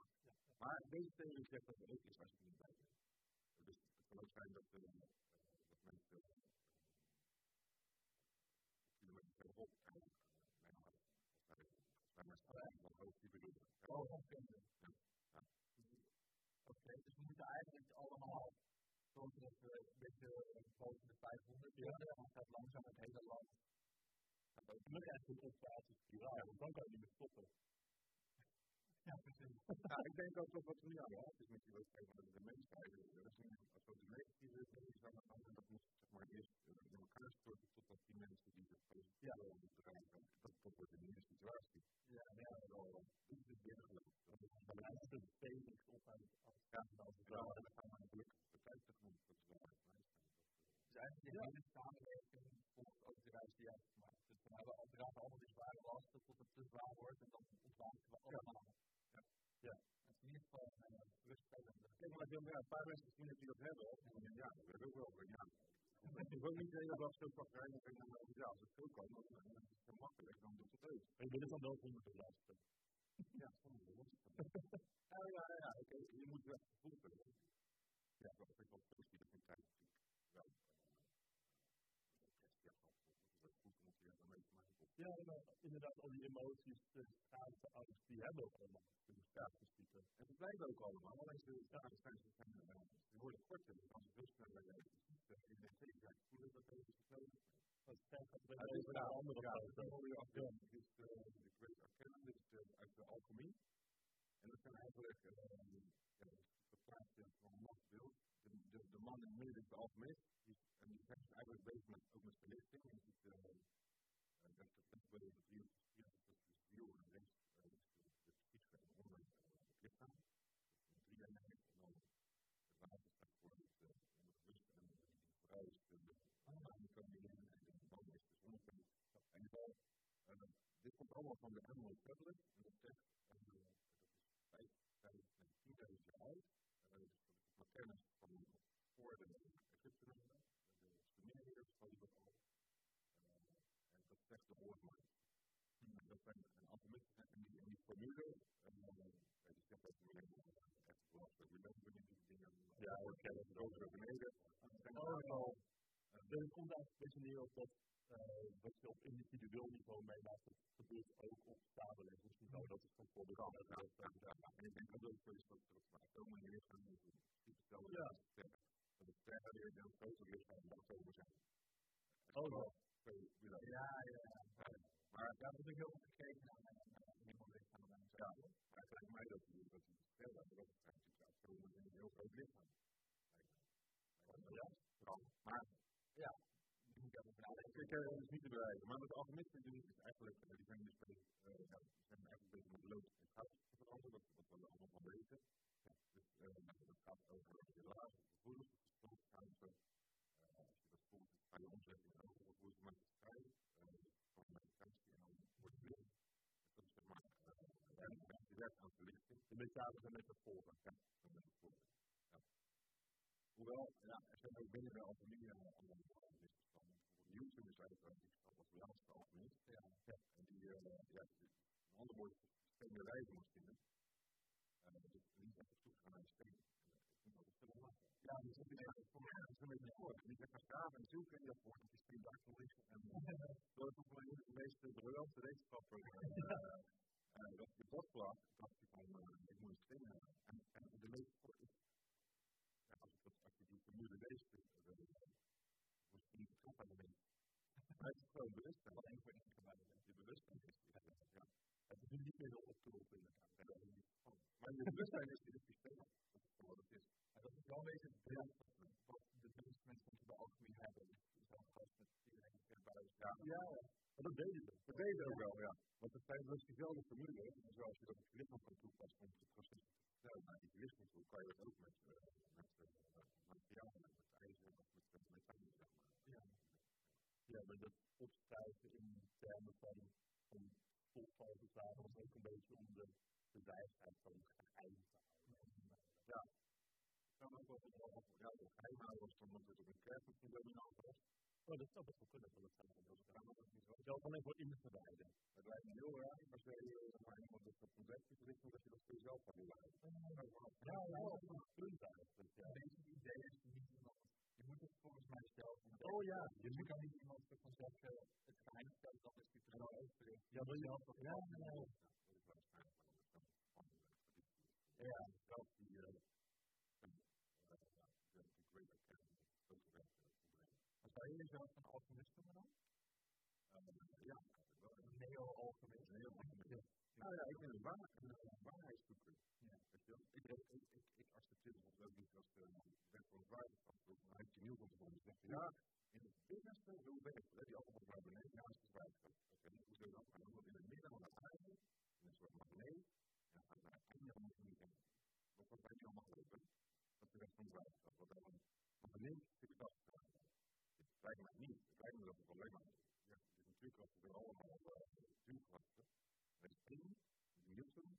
Maar deze theorie zegt dat het ook is als je er niet bij bent. Dus het kan ook zijn dat, uh, dat uh, en uh, mijn die bedoelen. Oh, oké. Oké, dus we moeten eigenlijk allemaal zorgen dat we een beetje boven de 500 ja. en dan gaat langzaam het hele land. Je moet echt een opwaartse spiraal, want dan kan je niet stoppen. Ja, precies. nou, ik denk ook dat wat er nu aan de hand is met die wedstrijd van de mensheid, dat is nu als we de negatieve is aan de hand en dat moet zeg maar eerst in elkaar storten totdat die mensen die het positieve ja. willen bedrijven, dat, dat wordt een nieuwe situatie. Ja, ja, wel, dit is het binnengeloof. Dat is eigenlijk het Felix op aan het afgaan als het ware, en dan gaan we natuurlijk de tijd tegemoet, dat is wel echt nice. Dus eigenlijk de hele samenleving volgt ook de reis die juist gemaakt. Dus we hebben allemaal die zware lasten tot het te zwaar wordt en dan ontwaken we allemaal. Ja. Het is in ieder geval een uh, ruststellende. Kijk, maar een paar mensen misschien dat die dat hebben, of ja, dat hebben ook wel. Ja. Ik wil niet de hele dag zo pak rijden en dan ja, als het veel kan, dan is het makkelijk, dan doet het ook. Maar je het dan wel luisteren. Ja, zonder te luisteren. Ja, ja, ja, oké, je moet wel hebben. Ja, dat is wel positief in tijd natuurlijk. Wel, Ja, inderdaad, al die emoties, de staatse angst, die hebben ook allemaal in de staatsbeschieten. En dat blijven ook allemaal, alleen ze zijn zijn ze zijn Die worden korter, dus als ze veel sneller leven. Dus in de zin zijn voelen dat deze snel Dat is een andere kaart. Dat hoor je af. Dit is eh, de Great Arcana, dit is uit de alchemie. En dat zijn eigenlijk eh, plaatsen van machtsbeeld. De, de, de man in het midden is de alchemist. En die zijn eigenlijk bezig met, ook met verlichting. En eh, maankoningin en de man is de zonnepunt. En geval, uh, dit komt allemaal van de Animal Tablet. En dat zegt, uh, dat is 5000 en 10.000 jaar oud. Uh, dus dat is kennis van voor de Egyptenaren, de Sumeriërs hadden dat al. Uh, en dat zegt de oorlog. Hmm. Dat zijn een aantal mensen en die, die formule, uh, die zegt dat we echt belasting, we leven niet die dingen. Ja, we kennen het naar beneden. Oh, dus het komt eigenlijk een neer op dat uh, wat je op individueel niveau meemaakt, dat gebeurt ook op samenlevingsniveau. Dat is van ja, ja, ja. En ik denk dat het zo is dat er op atomen in lichaam is stellen ja. dat het weer een groter lichaam dan atomen zijn. Oh, ja. Ja, ja, ja. Maar daar heb ik heel veel gekeken naar mijn lichaam. Ja, maar het lijkt mij dat die dat die dat atomen in een heel groot lichaam. Ja, maar ja, ik heb het is niet te bewijzen. Maar wat de alchemisten doen is eigenlijk, uh, die zijn dus bezig, uh, ja, zijn eigenlijk bezig met lood en goud veranderen, dat, we allemaal weten. Ja, dus uh, dat gaat over je lagen gevoelens, dus. Uh, als je dat voelt, ga je omzetten in gevoelens, maar het is vrij van meditatie en dan wordt het. Dus dat is zeg maar, uh, je werkt aan verlichting. De metalen zijn metaforen. Ja, dat is metaforen. Hoewel, ja, er zijn ook binnen de alchemie allemaal misverstanden. Newton is eigenlijk die als laatste alchemist. Ja. ja. En die, uh, ja, een ander woord is lijden moest vinden. Dus niet echt op zoek gaan naar de steen. Ik vind dat het veel langer. Ja, dus dat is voor mij een beetje voor. En ik heb gaan graven en zoeken en dat wordt dat steen daar kon liggen. En dat is toch wel een van de briljante wetenschappen. Dat je botplak, dacht je van, ik moet een steen hebben. En, en de meest, ja, als, ik dat, je die vermoeden leest, moest je niet betrokken aan de mens. Maar het is gewoon bewustzijn. Wat één voor één gebruikt is. Je bewustzijn is ja. Het is niet meer op te roepen inderdaad. Ja, dat is niet van. Maar je bewustzijn is in het systeem. Dat is gewoon wat het is. En dat is wel een beetje het beeld wat de meeste mensen die bij alchemie hebben. Dus dan gast met iedereen in. Ja, ja. Dat deden ze. Dat deden ze ook wel, ja. Want het zijn dus diezelfde formules. En zoals je dat op je lichaam kan toepassen om het proces te vertellen naar die toe, kan je dat ook met, uh, met uh, materialen, met ijzer of met uh, metaal, zeg maar. Ja. Ja, maar dat opschrijven in termen van, van het ware was ook een beetje om de, de wijsheid van het geheim te houden. Ja. Ik kan ook wel ja, geheim houden dan omdat het op een kerk of een dominant was. Oh, dat zou best wel kunnen, want dat zijn. Zelfs alleen voor ingewijden. Het lijkt me heel raar als je maar iemand dat op een website richt, dat je dat voor jezelf kan doen. Ja, ja, dat is een punt eigenlijk. Ja. Deze idee is niet iemand. Je moet het volgens mij zelf. Oh ja, je moet dan niet iemand van zeggen het geheim stellen, dan is die overig. Ja, wil je dat? Ja, ja, ja. Ja, zelfs die uh, the Great Academy, ook werkt maar zou je jezelf een alchemist dan? Ja, een neo-alchemist. Neo-alchemist. Nou ja, ik ben een, waar, een waarheidszoeker. Ja. Ik, ik, ik, ik accepteer bijvoorbeeld ook niet als de wet van het. Dan heeft je nieuw van tevoren ja, in het binnenste, hoe werkt het? Die allemaal naar beneden, ja, is het waterschap. Oké, hoe je dat doen? Want in het midden van de aarde, in een soort magneet, en dan gaat naar het einde van het niet Wat wij niet allemaal lopen, dat is de rest van het waterschap. Wat dan kracht het lijkt mij niet. Het lijkt me dat het alleen maar. Ja, de natuurkrachten zijn allemaal natuurkrachten. Is één, Newton.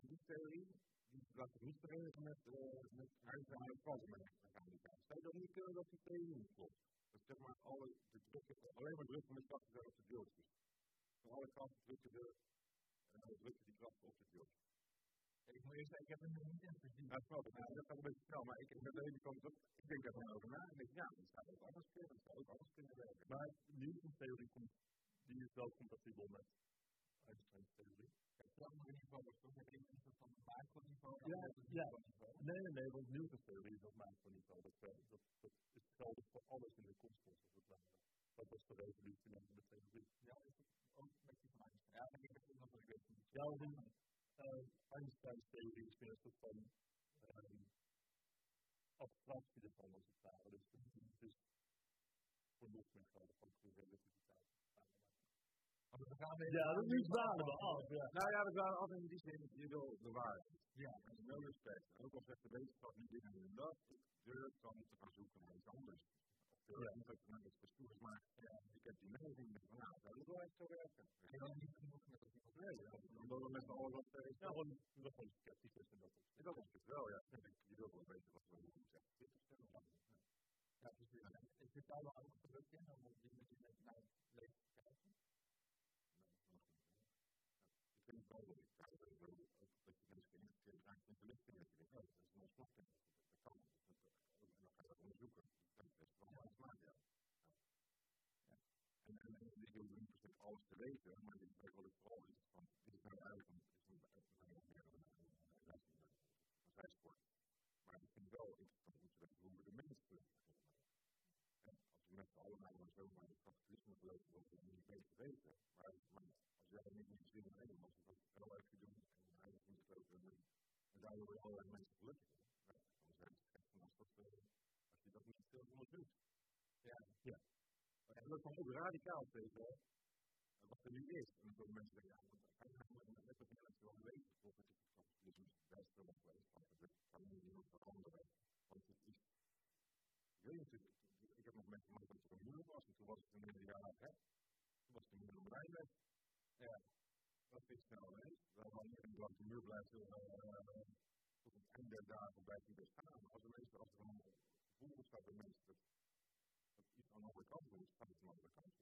En die theorie, die laat zich niet verenigen met, uh, met Einstein en kwantummechanica. Zou je dan niet kunnen dat die theorie niet klopt? Dat zeg maar alle, de druk, alleen maar druk van de krachten zijn op de deeltjes. Van alle krachten drukken, de, uh, drukken die krachten op de deeltjes. Ik moet eerst zeggen, ik heb het nog niet in gezien. Ja, snap ik. Dat gaat een beetje snel, maar ik, ik ben de ene kant op. Ik denk er dan over na en denk, ja, dat zou ook anders kunnen, dat zou ook anders kunnen werken. Maar Newton's theorie komt, die is wel compatibel met Einstein's theorie. Het niveau, is toch? Het is van het macroniveau ja, ja. Nee, nee, nee, want Newton's theorie is op macroniveau. Dat, dat, dat is geldig voor alles in de kosmos, als het ware. Dat was de revolutie met de theorie. Ja, is het ook met die van Einstein? Ja, ik heb het nog wel Ja, uh, Einstein's theorie is meer een soort van um, abstractie ervan als het ware. Dus het is voor nog meer gelden van relativiteit. Ja, dat is dwalen we af. Ja. Nou ja, we dwalen af in die zin, je wil de waarheid. Ja. En no respect. En ook al zegt de wetenschap niet dingen en dat, durf dan te gaan zoeken naar iets anders. Ja. Dat is ook een beetje maar ik heb die mening. met van, nou, dat wil ik zo werken. En dan niet genoeg met dat iemand wil. Dan we met z'n allen wat. Ja, gewoon, we zijn sceptisch tussen dat op. En dat het wel, ja. Je wil wel weten wat we doen. Ja, is wel. Ja, precies. Is dit allemaal in, om op naar het leven. Ik vind wel weten, maar ik weet wat ik vooral is van, dit is nou eigenlijk een, zijsport. Maar ik vind het wel interessant om te weten hoe we de mensen als we met z'n allen nou maar het kapitalisme geloven, dat we het niet beter weten. Maar, maar als jij er niet in zin in neemt, als we dat wel even doen en eigenlijk niet geloven en, en daardoor weer allerlei mensen gelukkig zijn, dan zijn het gek van als, dat, uh, als je dat niet veel onderzoekt. Ja. ja. En dat is dan ook radicaal tegen wat er nu is. En komen mensen zeggen, ja, want weten, volgens het is best wel geweest, want het kan niet veranderen. Want het is, ik weet ik heb nog meegemaakt dat er een muur was, en toen was het een jaar, hè, toen was het een om rijden. Ja, dat is snel ineens. Wel dan niet dat de muur blijft uh, tot het einde der dagen blijft die bestaan. Als er mensen, als er een gevoel staat bij mensen dat, iets aan de andere kant moet, gaat het aan de andere kant.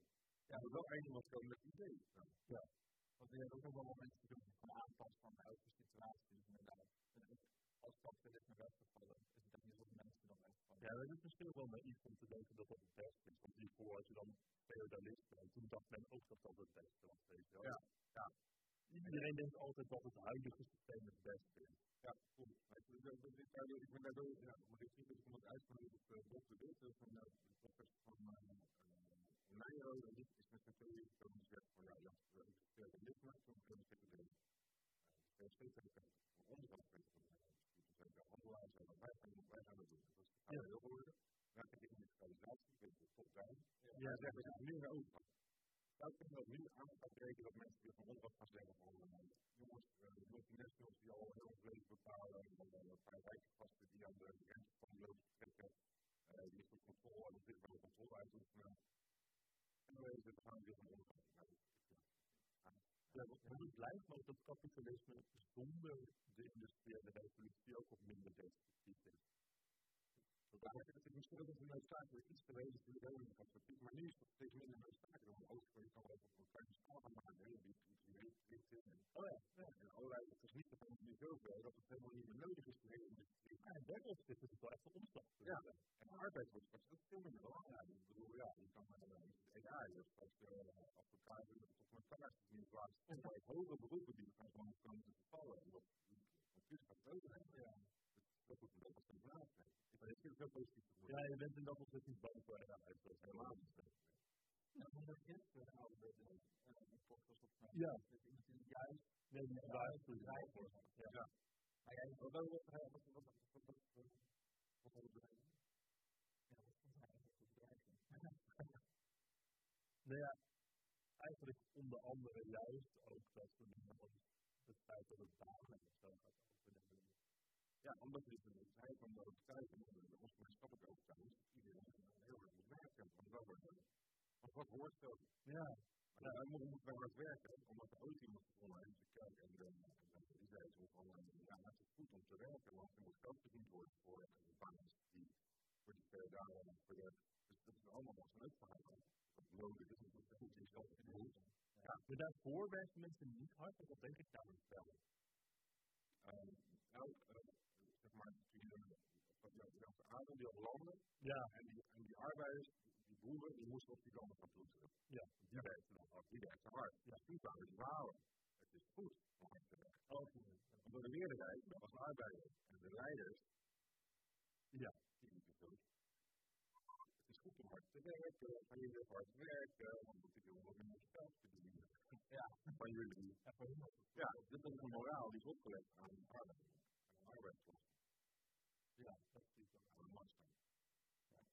Ja, dat is wel één wat komen met idee. Ja. Want er zijn ook nog wel mensen die gaan aanpassen van huidige situatie. Dus inderdaad, als kapitalisme weggevallen, is het niet dat mensen dan wegvallen. Ja, dat is misschien wel naïef om te denken dat dat het beste is. Want hiervoor had je dan feudalisten en toen dacht men ook dat dat het beste was. Weet je wel. Ja, ja. Iedereen denkt altijd dat het huidige systeem het beste is. Ja, goed. Ik ben daardoor, ja, maar ik zie dat ik uitgenodigd op uh, Bob de Witte van uh, de professor van in mijn rode licht is met een periode komen zeggen van ja, Jan, we hebben dit maar, dan kunnen we dit doen. De is heeft een onderhoud kunnen doen. Dus we zijn handelaars en wij gaan wij gaan dat doen. Dat is heel veel geworden. Dan heb ik een ik weet het top zijn. Ja, zeg We nu meer over. Dat kunnen we nu aan gaan dat mensen weer van onderhoud gaan zeggen van eh, jongens, eh, de multinationals die al heel veel bepalen, van eh, praktijken gasten die aan de grens van de trekken, die is op controle dat dit bij de controle. We gaan weer. Ja, hoe het blijft maar dat kapitalisme zonder de industriële revolutie ook op minder destructief is. Dat eigenlijk het misschien ook een noodzakelijk iets geweest voor de maar nu is het steeds minder noodzakelijk om ook voor je kan kleine schaal gaan maken, hè, die en oh ja, en allerlei, het is niet dat het nu zoveel dat het helemaal niet meer nodig is de industrie. Ja, en werkelijk is het wel echt een omslag. Ja, en de arbeid wordt straks ook veel minder belangrijk. Ik bedoel, ja, je kan met uh, AI, dus straks tot met kaart in plaats van hogere beroepen die gaan gewoon komen te vervallen. En dat computer gaat ook ja. Dat moet een beetje zijn. Ik ben heel positief geworden. Ja, je bent in dat opzicht niet bang voor AI. Dat is helemaal niet. Ja, omdat je het verhaal met een podcast Ja. Dat iemand die juist Nee, die juist wordt. Ja. Maar jij wat wat wat wat wat wat wat wat wat wat bedrijf? Ja, wat vond hij eigenlijk voor bedrijven? Nou ja, eigenlijk onder andere juist ook dat we het feit dat het of zo gaat overnemen. Ja, omdat we dit doen. Zij van de overtuiging, onze maatschappelijke overtuiging, iedereen heel hard moet werken. Want dat wordt want wat hoort zo? Ja. Maar ja, we moeten wel hard werken, omdat er ooit iemand heeft, de kerk en de, die zei zo van, ja, het is goed om te werken, want er moet geld verdiend worden voor de baas die, voor die feudalen, voor de, dus dat is allemaal wat een uitverhaal. Dat nodig is, dat is goed, die zelf verdiend. Ja, maar daarvoor werken mensen niet hard, en dat denk ik namelijk wel. Um, nou, zeg maar, toen je, die had landen, ja. en, die, en die arbeiders, die boeren, die moesten op die landen gaan ploeteren. Ja. Die werkten dan hard, die werkten hard. Ja. Kwamen die verhalen. Het is goed om hard te werken. Oh, Omdat de meerderheid, dat was arbeiders, en de leiders, ja. die liepen zo. Het is goed om hard te te werken, ga je heel hard werken, want moet je wat minder geld verdienen. Ja, van jullie. Ja, dit is een moraal die is opgelegd aan arbeid, aan arbeidsklasse. Ja, dat is ook de markt staan.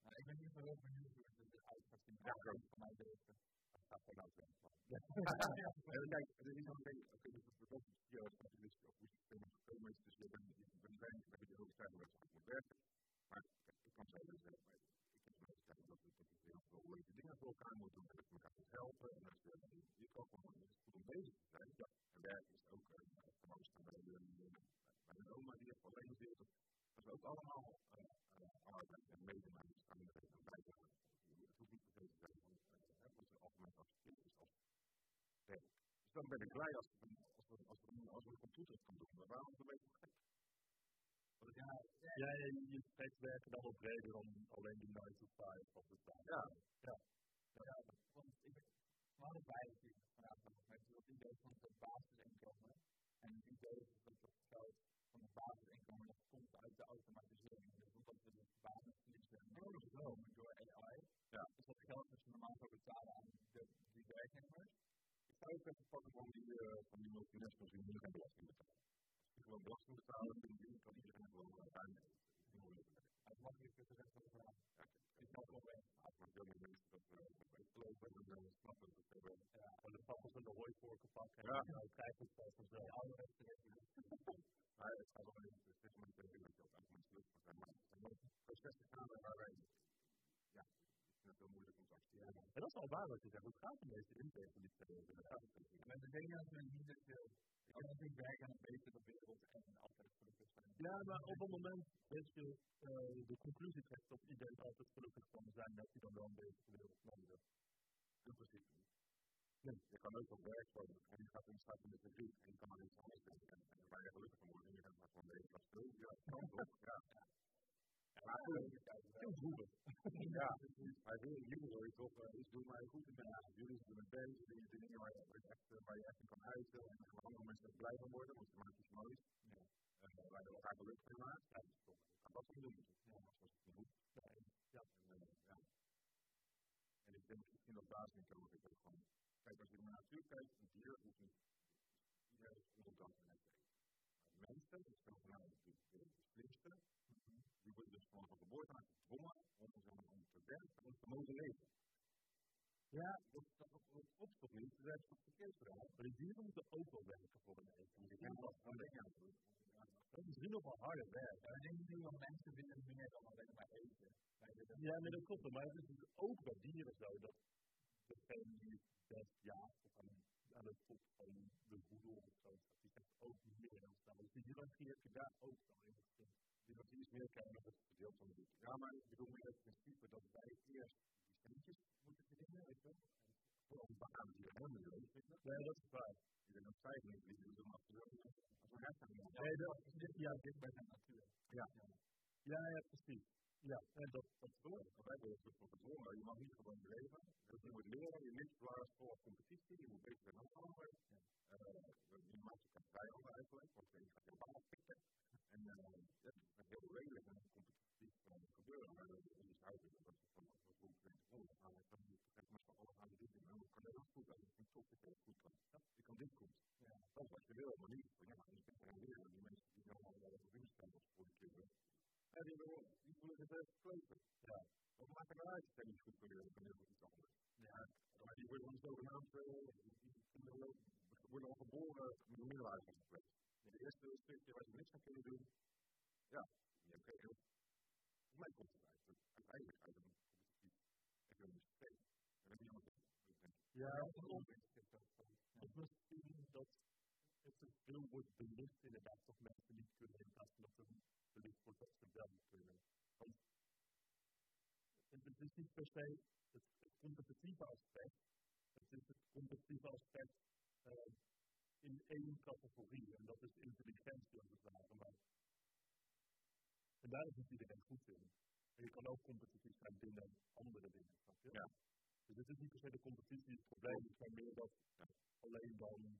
Ja, ik ben niet zo heel benieuwd hoe het eruit gaat zien. Ja, ook. Van mij deze. Dat gaat gewoon uit werk. Kijk, er is nog een oké, dus het wordt ja, dat is dus ook hoe het systeem gekomen is, dus je bent, je dat je goed moet werken. Maar ik kan zo dus zeggen, ik heb de overtuiging dat we dat heel veel leuke dingen voor elkaar moeten doen en dat we elkaar moeten helpen. En dat je, je kan gewoon goed om bezig te zijn. Ja. En werk is ook de, bij de oma die heeft alleen. Dat is ook allemaal arbeid en medenemers aan de bijdrage. Het hoeft niet per se te zijn wat ze algemeen is als werk. Dus dan ben ik blij als we, als we, als we, als we een computer kan doen. Maar waarom het een beetje gek? Ja, ja, je, je spreekt werken dan ook breder dan alleen die 9 to 5 of de tijd. Ja. Ja. Ja, want ik kwam erbij natuurlijk vandaag nog met het idee van het basisinkomen. En het idee dat het geld van het basisinkomen dat komt uit de automatisering. Dus omdat we de basis verliezen genomen door AI. Ja. Dus dat geld dat je normaal zou betalen aan de, die werknemers. Ik zou ook even pakken van die, uh, van die multinationals die nu geen belasting betalen. Als die gewoon belasting betalen, dan kan iedereen gewoon Yeah. het heel moeilijk te accepteren. En dat is al waar wat je zegt. Hoe gaat de meeste intake van die periode? Maar de dingen zijn niet te veel. Ik kan natuurlijk werken aan een betere wereld en altijd gelukkig zijn. Ja, maar op het moment dat je uh, de conclusie trekt dat iedereen altijd gelukkig kan zijn, dat je dan wel een betere wereld nodig In principe niet. Nee, je kan ook op werk worden en je gaat in staat in de fabriek en je kan aan iets anders denken en, waar je gelukkig van wordt en je gaat maar gewoon leven als veel. Ja, dat kan toch, ja. Goed, heel. Ja, maar heel jongeren is toch, uh, is doen mij goed in Haag. Jullie zijn met bezig, die de dingen waar je, waar je, echt, uh, waar je echt in kan uiten en waar andere mensen blij van worden, want je maakt iets moois. Uh, waar je elkaar gelukkig van maakt. Ja, dat is je kan dat doen. Ja, het. En, uh, ik denk, ik vind dat basisinkomen is ook gewoon, kijk, als je naar natuur kijkt, een dier hoeft niet, iedereen is onderdank en het mensen, dat de, de, de slimste, die worden dus gewoon van geboorte aan gedwongen om, om, om te werken, om te mogen leven. Ja, dat, dat, dat, dat toch niet? Dat is toch verkeerd verhaal? Maar die dieren moeten ook wel werken voor een eten. Ja, dat dat, kan ik aan dat is misschien nog wel harder werk. Ja, ik denk nu wel mensen willen meer dan alleen maar eten. Ja, nee, dat klopt. Maar het is dus ook bij dieren zo dat degene die het best jaagt of aan, aan de top van de boedel of zo staat, die zegt ook meer dan staan. Dus die hiërarchie heb je daar ook wel in Die dat is meer kijken naar het gedeelte van de boek. Ja, maar ik bedoel meer het principe dat wij eerst die centjes moeten verdienen, weet je voor baan die we niet. Nee, dat is waar. Ik ben ook vijf minuten die doen doen. Als we gaan. Nee, dat, ja, Dit bij zijn natuur. Ja. ja, ja, precies. Ja, en dat, dat is Door. Want wij worden voor gedwongen. Je mag niet gewoon leven. Dus je moet leren, je niks plaats voor competitie. Je moet beter zijn dan anderen. Uh, je maakt een vijanden eigenlijk. Want je gaat je baan pikken. En uh, dat is heel redelijk en competitief gebeuren. Maar dat is huidig. Dat is van wat we ook denken. Oh, dan gaan we dan moet ik maar van alle aan dit doen. En dan kan je dat goed. En ik vind toch dat je dat goed kan. Ja, ik kan dit goed. Ja, dat is wat je wil, maar niet. Ja, maar je bent er leren. Die mensen die allemaal wel op instellen voor de kinderen. En die willen die voelen zich best kleuter. Ja. Wat maakt er nou uit als je niet goed kan leren van heel iets anders? Ja. Maar die worden dan zogenaamd, uh, die kinderen worden al geboren met een middelaarscomplex. In het eerste stukje waar ze niks aan kunnen doen, ja, niet oké. Okay. Voor mij komt het uit, uiteindelijk uit een competitief economisch systeem. En dat is niet anders. Ja, het is misschien dat het veel wordt belicht inderdaad toch mensen niet kunnen in plaats van dat er belicht wordt dat ze wel kunnen. Want het, het is niet per se het, het competitieve aspect, het is het competitieve aspect uh, in één categorie en dat is intelligentie als het ware. Maar en daar is niet iedereen goed in. En je kan ook competitief zijn binnen andere dingen, snap je? Ja. Dus het is niet per se de competitie het probleem, het is maar meer dat alleen dan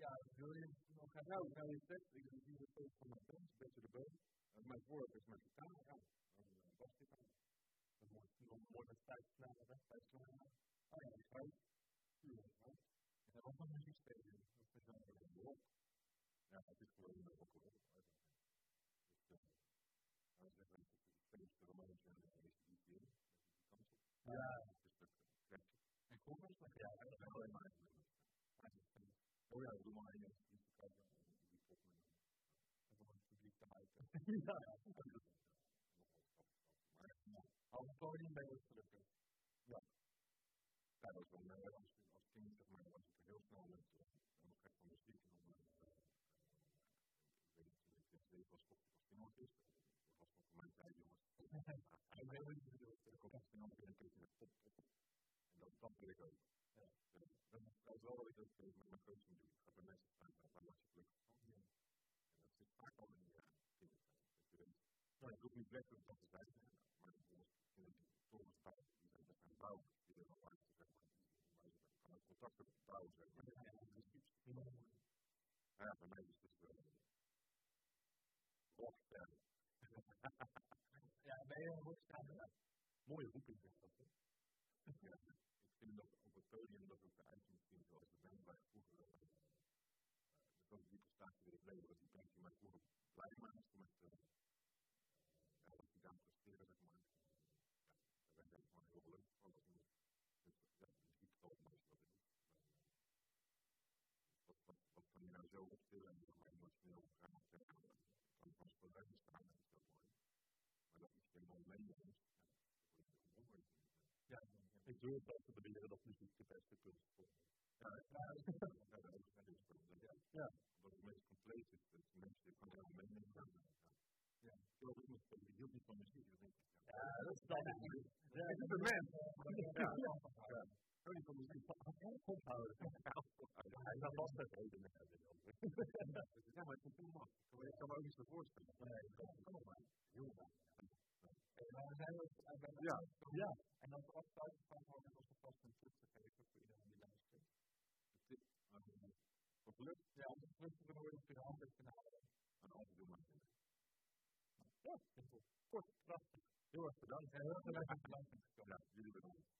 ja, wil je nog gaan? Nou, ik ga je tekst, ik zie de foto van mijn vriend, een beetje de beul. Mijn voorwerp is mijn gitaar, ja. Dat is een basgitaar. Dat is mooi, nog mooi met vijf snaren, hè, vijf snaren. Oh ja. Ik heb ook een muziekspelen. Dat is wel een rock. Ja, het is gewoon een rock. Dus, nou, zeggen we, het is de Romaans en die kant op. Ja. Het is een krekje. En koffers? Ja, dat is alleen maar. Oh ja, doe maar. Die cover. Die pop. Om het publiek te hypen. Ja. Maar als het podium ben je ook gelukkig. Ja, dat was wel uh, als, als kind, zeg maar, was ik er heel snel met uh, helemaal gek van muziek. En dan, uh, ik weet niet, ik weet was als. Dat was nog voor mijn tijd, jongens. Ik wat je bedoelt. Ik kom als en met pop, pop. En dat, dat wil ik ook. Ja. Dat, dat, dat is wel wat ik ook met mijn coaching doe. Ik ga bij mensen staan, waar was je gelukkig van? Ja. En dat zit vaak al in je kindertijd. Dat je nou, ik hoef niet letterlijk dat te zijn, maar bijvoorbeeld kinderen die toren staan, die zijn, dat zijn vrouwen, die er al zeg maar, die kan ook contacten bouwen, zeg maar. Ja, dat is iets. Nou ja, bij mij is het rock, ja. Ben je een. Mooie is dat, hè? Vind dat op het podium dat ook de eigen misschien zoals de band ik vroeger, uh, die prestatie weer bleef, dat die band die mij vroeger blij maakte met, uh, ja, wat die daar presteren, zeg maar. Ja, daar ben ik gewoon heel leuk van. Dat is, dus, ja, muziek is het mooiste wat. Wat, wat, kan je nou zo optillen en emotioneel gaan zeggen, kan staan, dat is heel mooi. Maar dat is meedoen. Ja, ik durf wel te beweren dat muziek de beste kunst is. Ja, ja, ja, dat is ja. ja. Omdat het meest compleet is. Dus mensen die gewoon helemaal meenemen. Ja. Ja. Ik geloof ook nog die hield niet van muziek. Dat denk ik. Ja, dat is wel Ja, ik ben een mens. Ja. Ja. Kan niet van muziek ophouden. Hij gaat vast met reden met Ja, maar het komt helemaal. Ik kan maar. We ook bij Ja. Ja. En als van houden, was er vast een tip te geven voor iedereen die luistert. De tip voor geluk. Ja, om het terug te worden op de hand te halen. En altijd doen maar. Ja, simpel. Kort, krachtig. Heel erg bedankt. Heel erg bedankt Ja, jullie bedankt.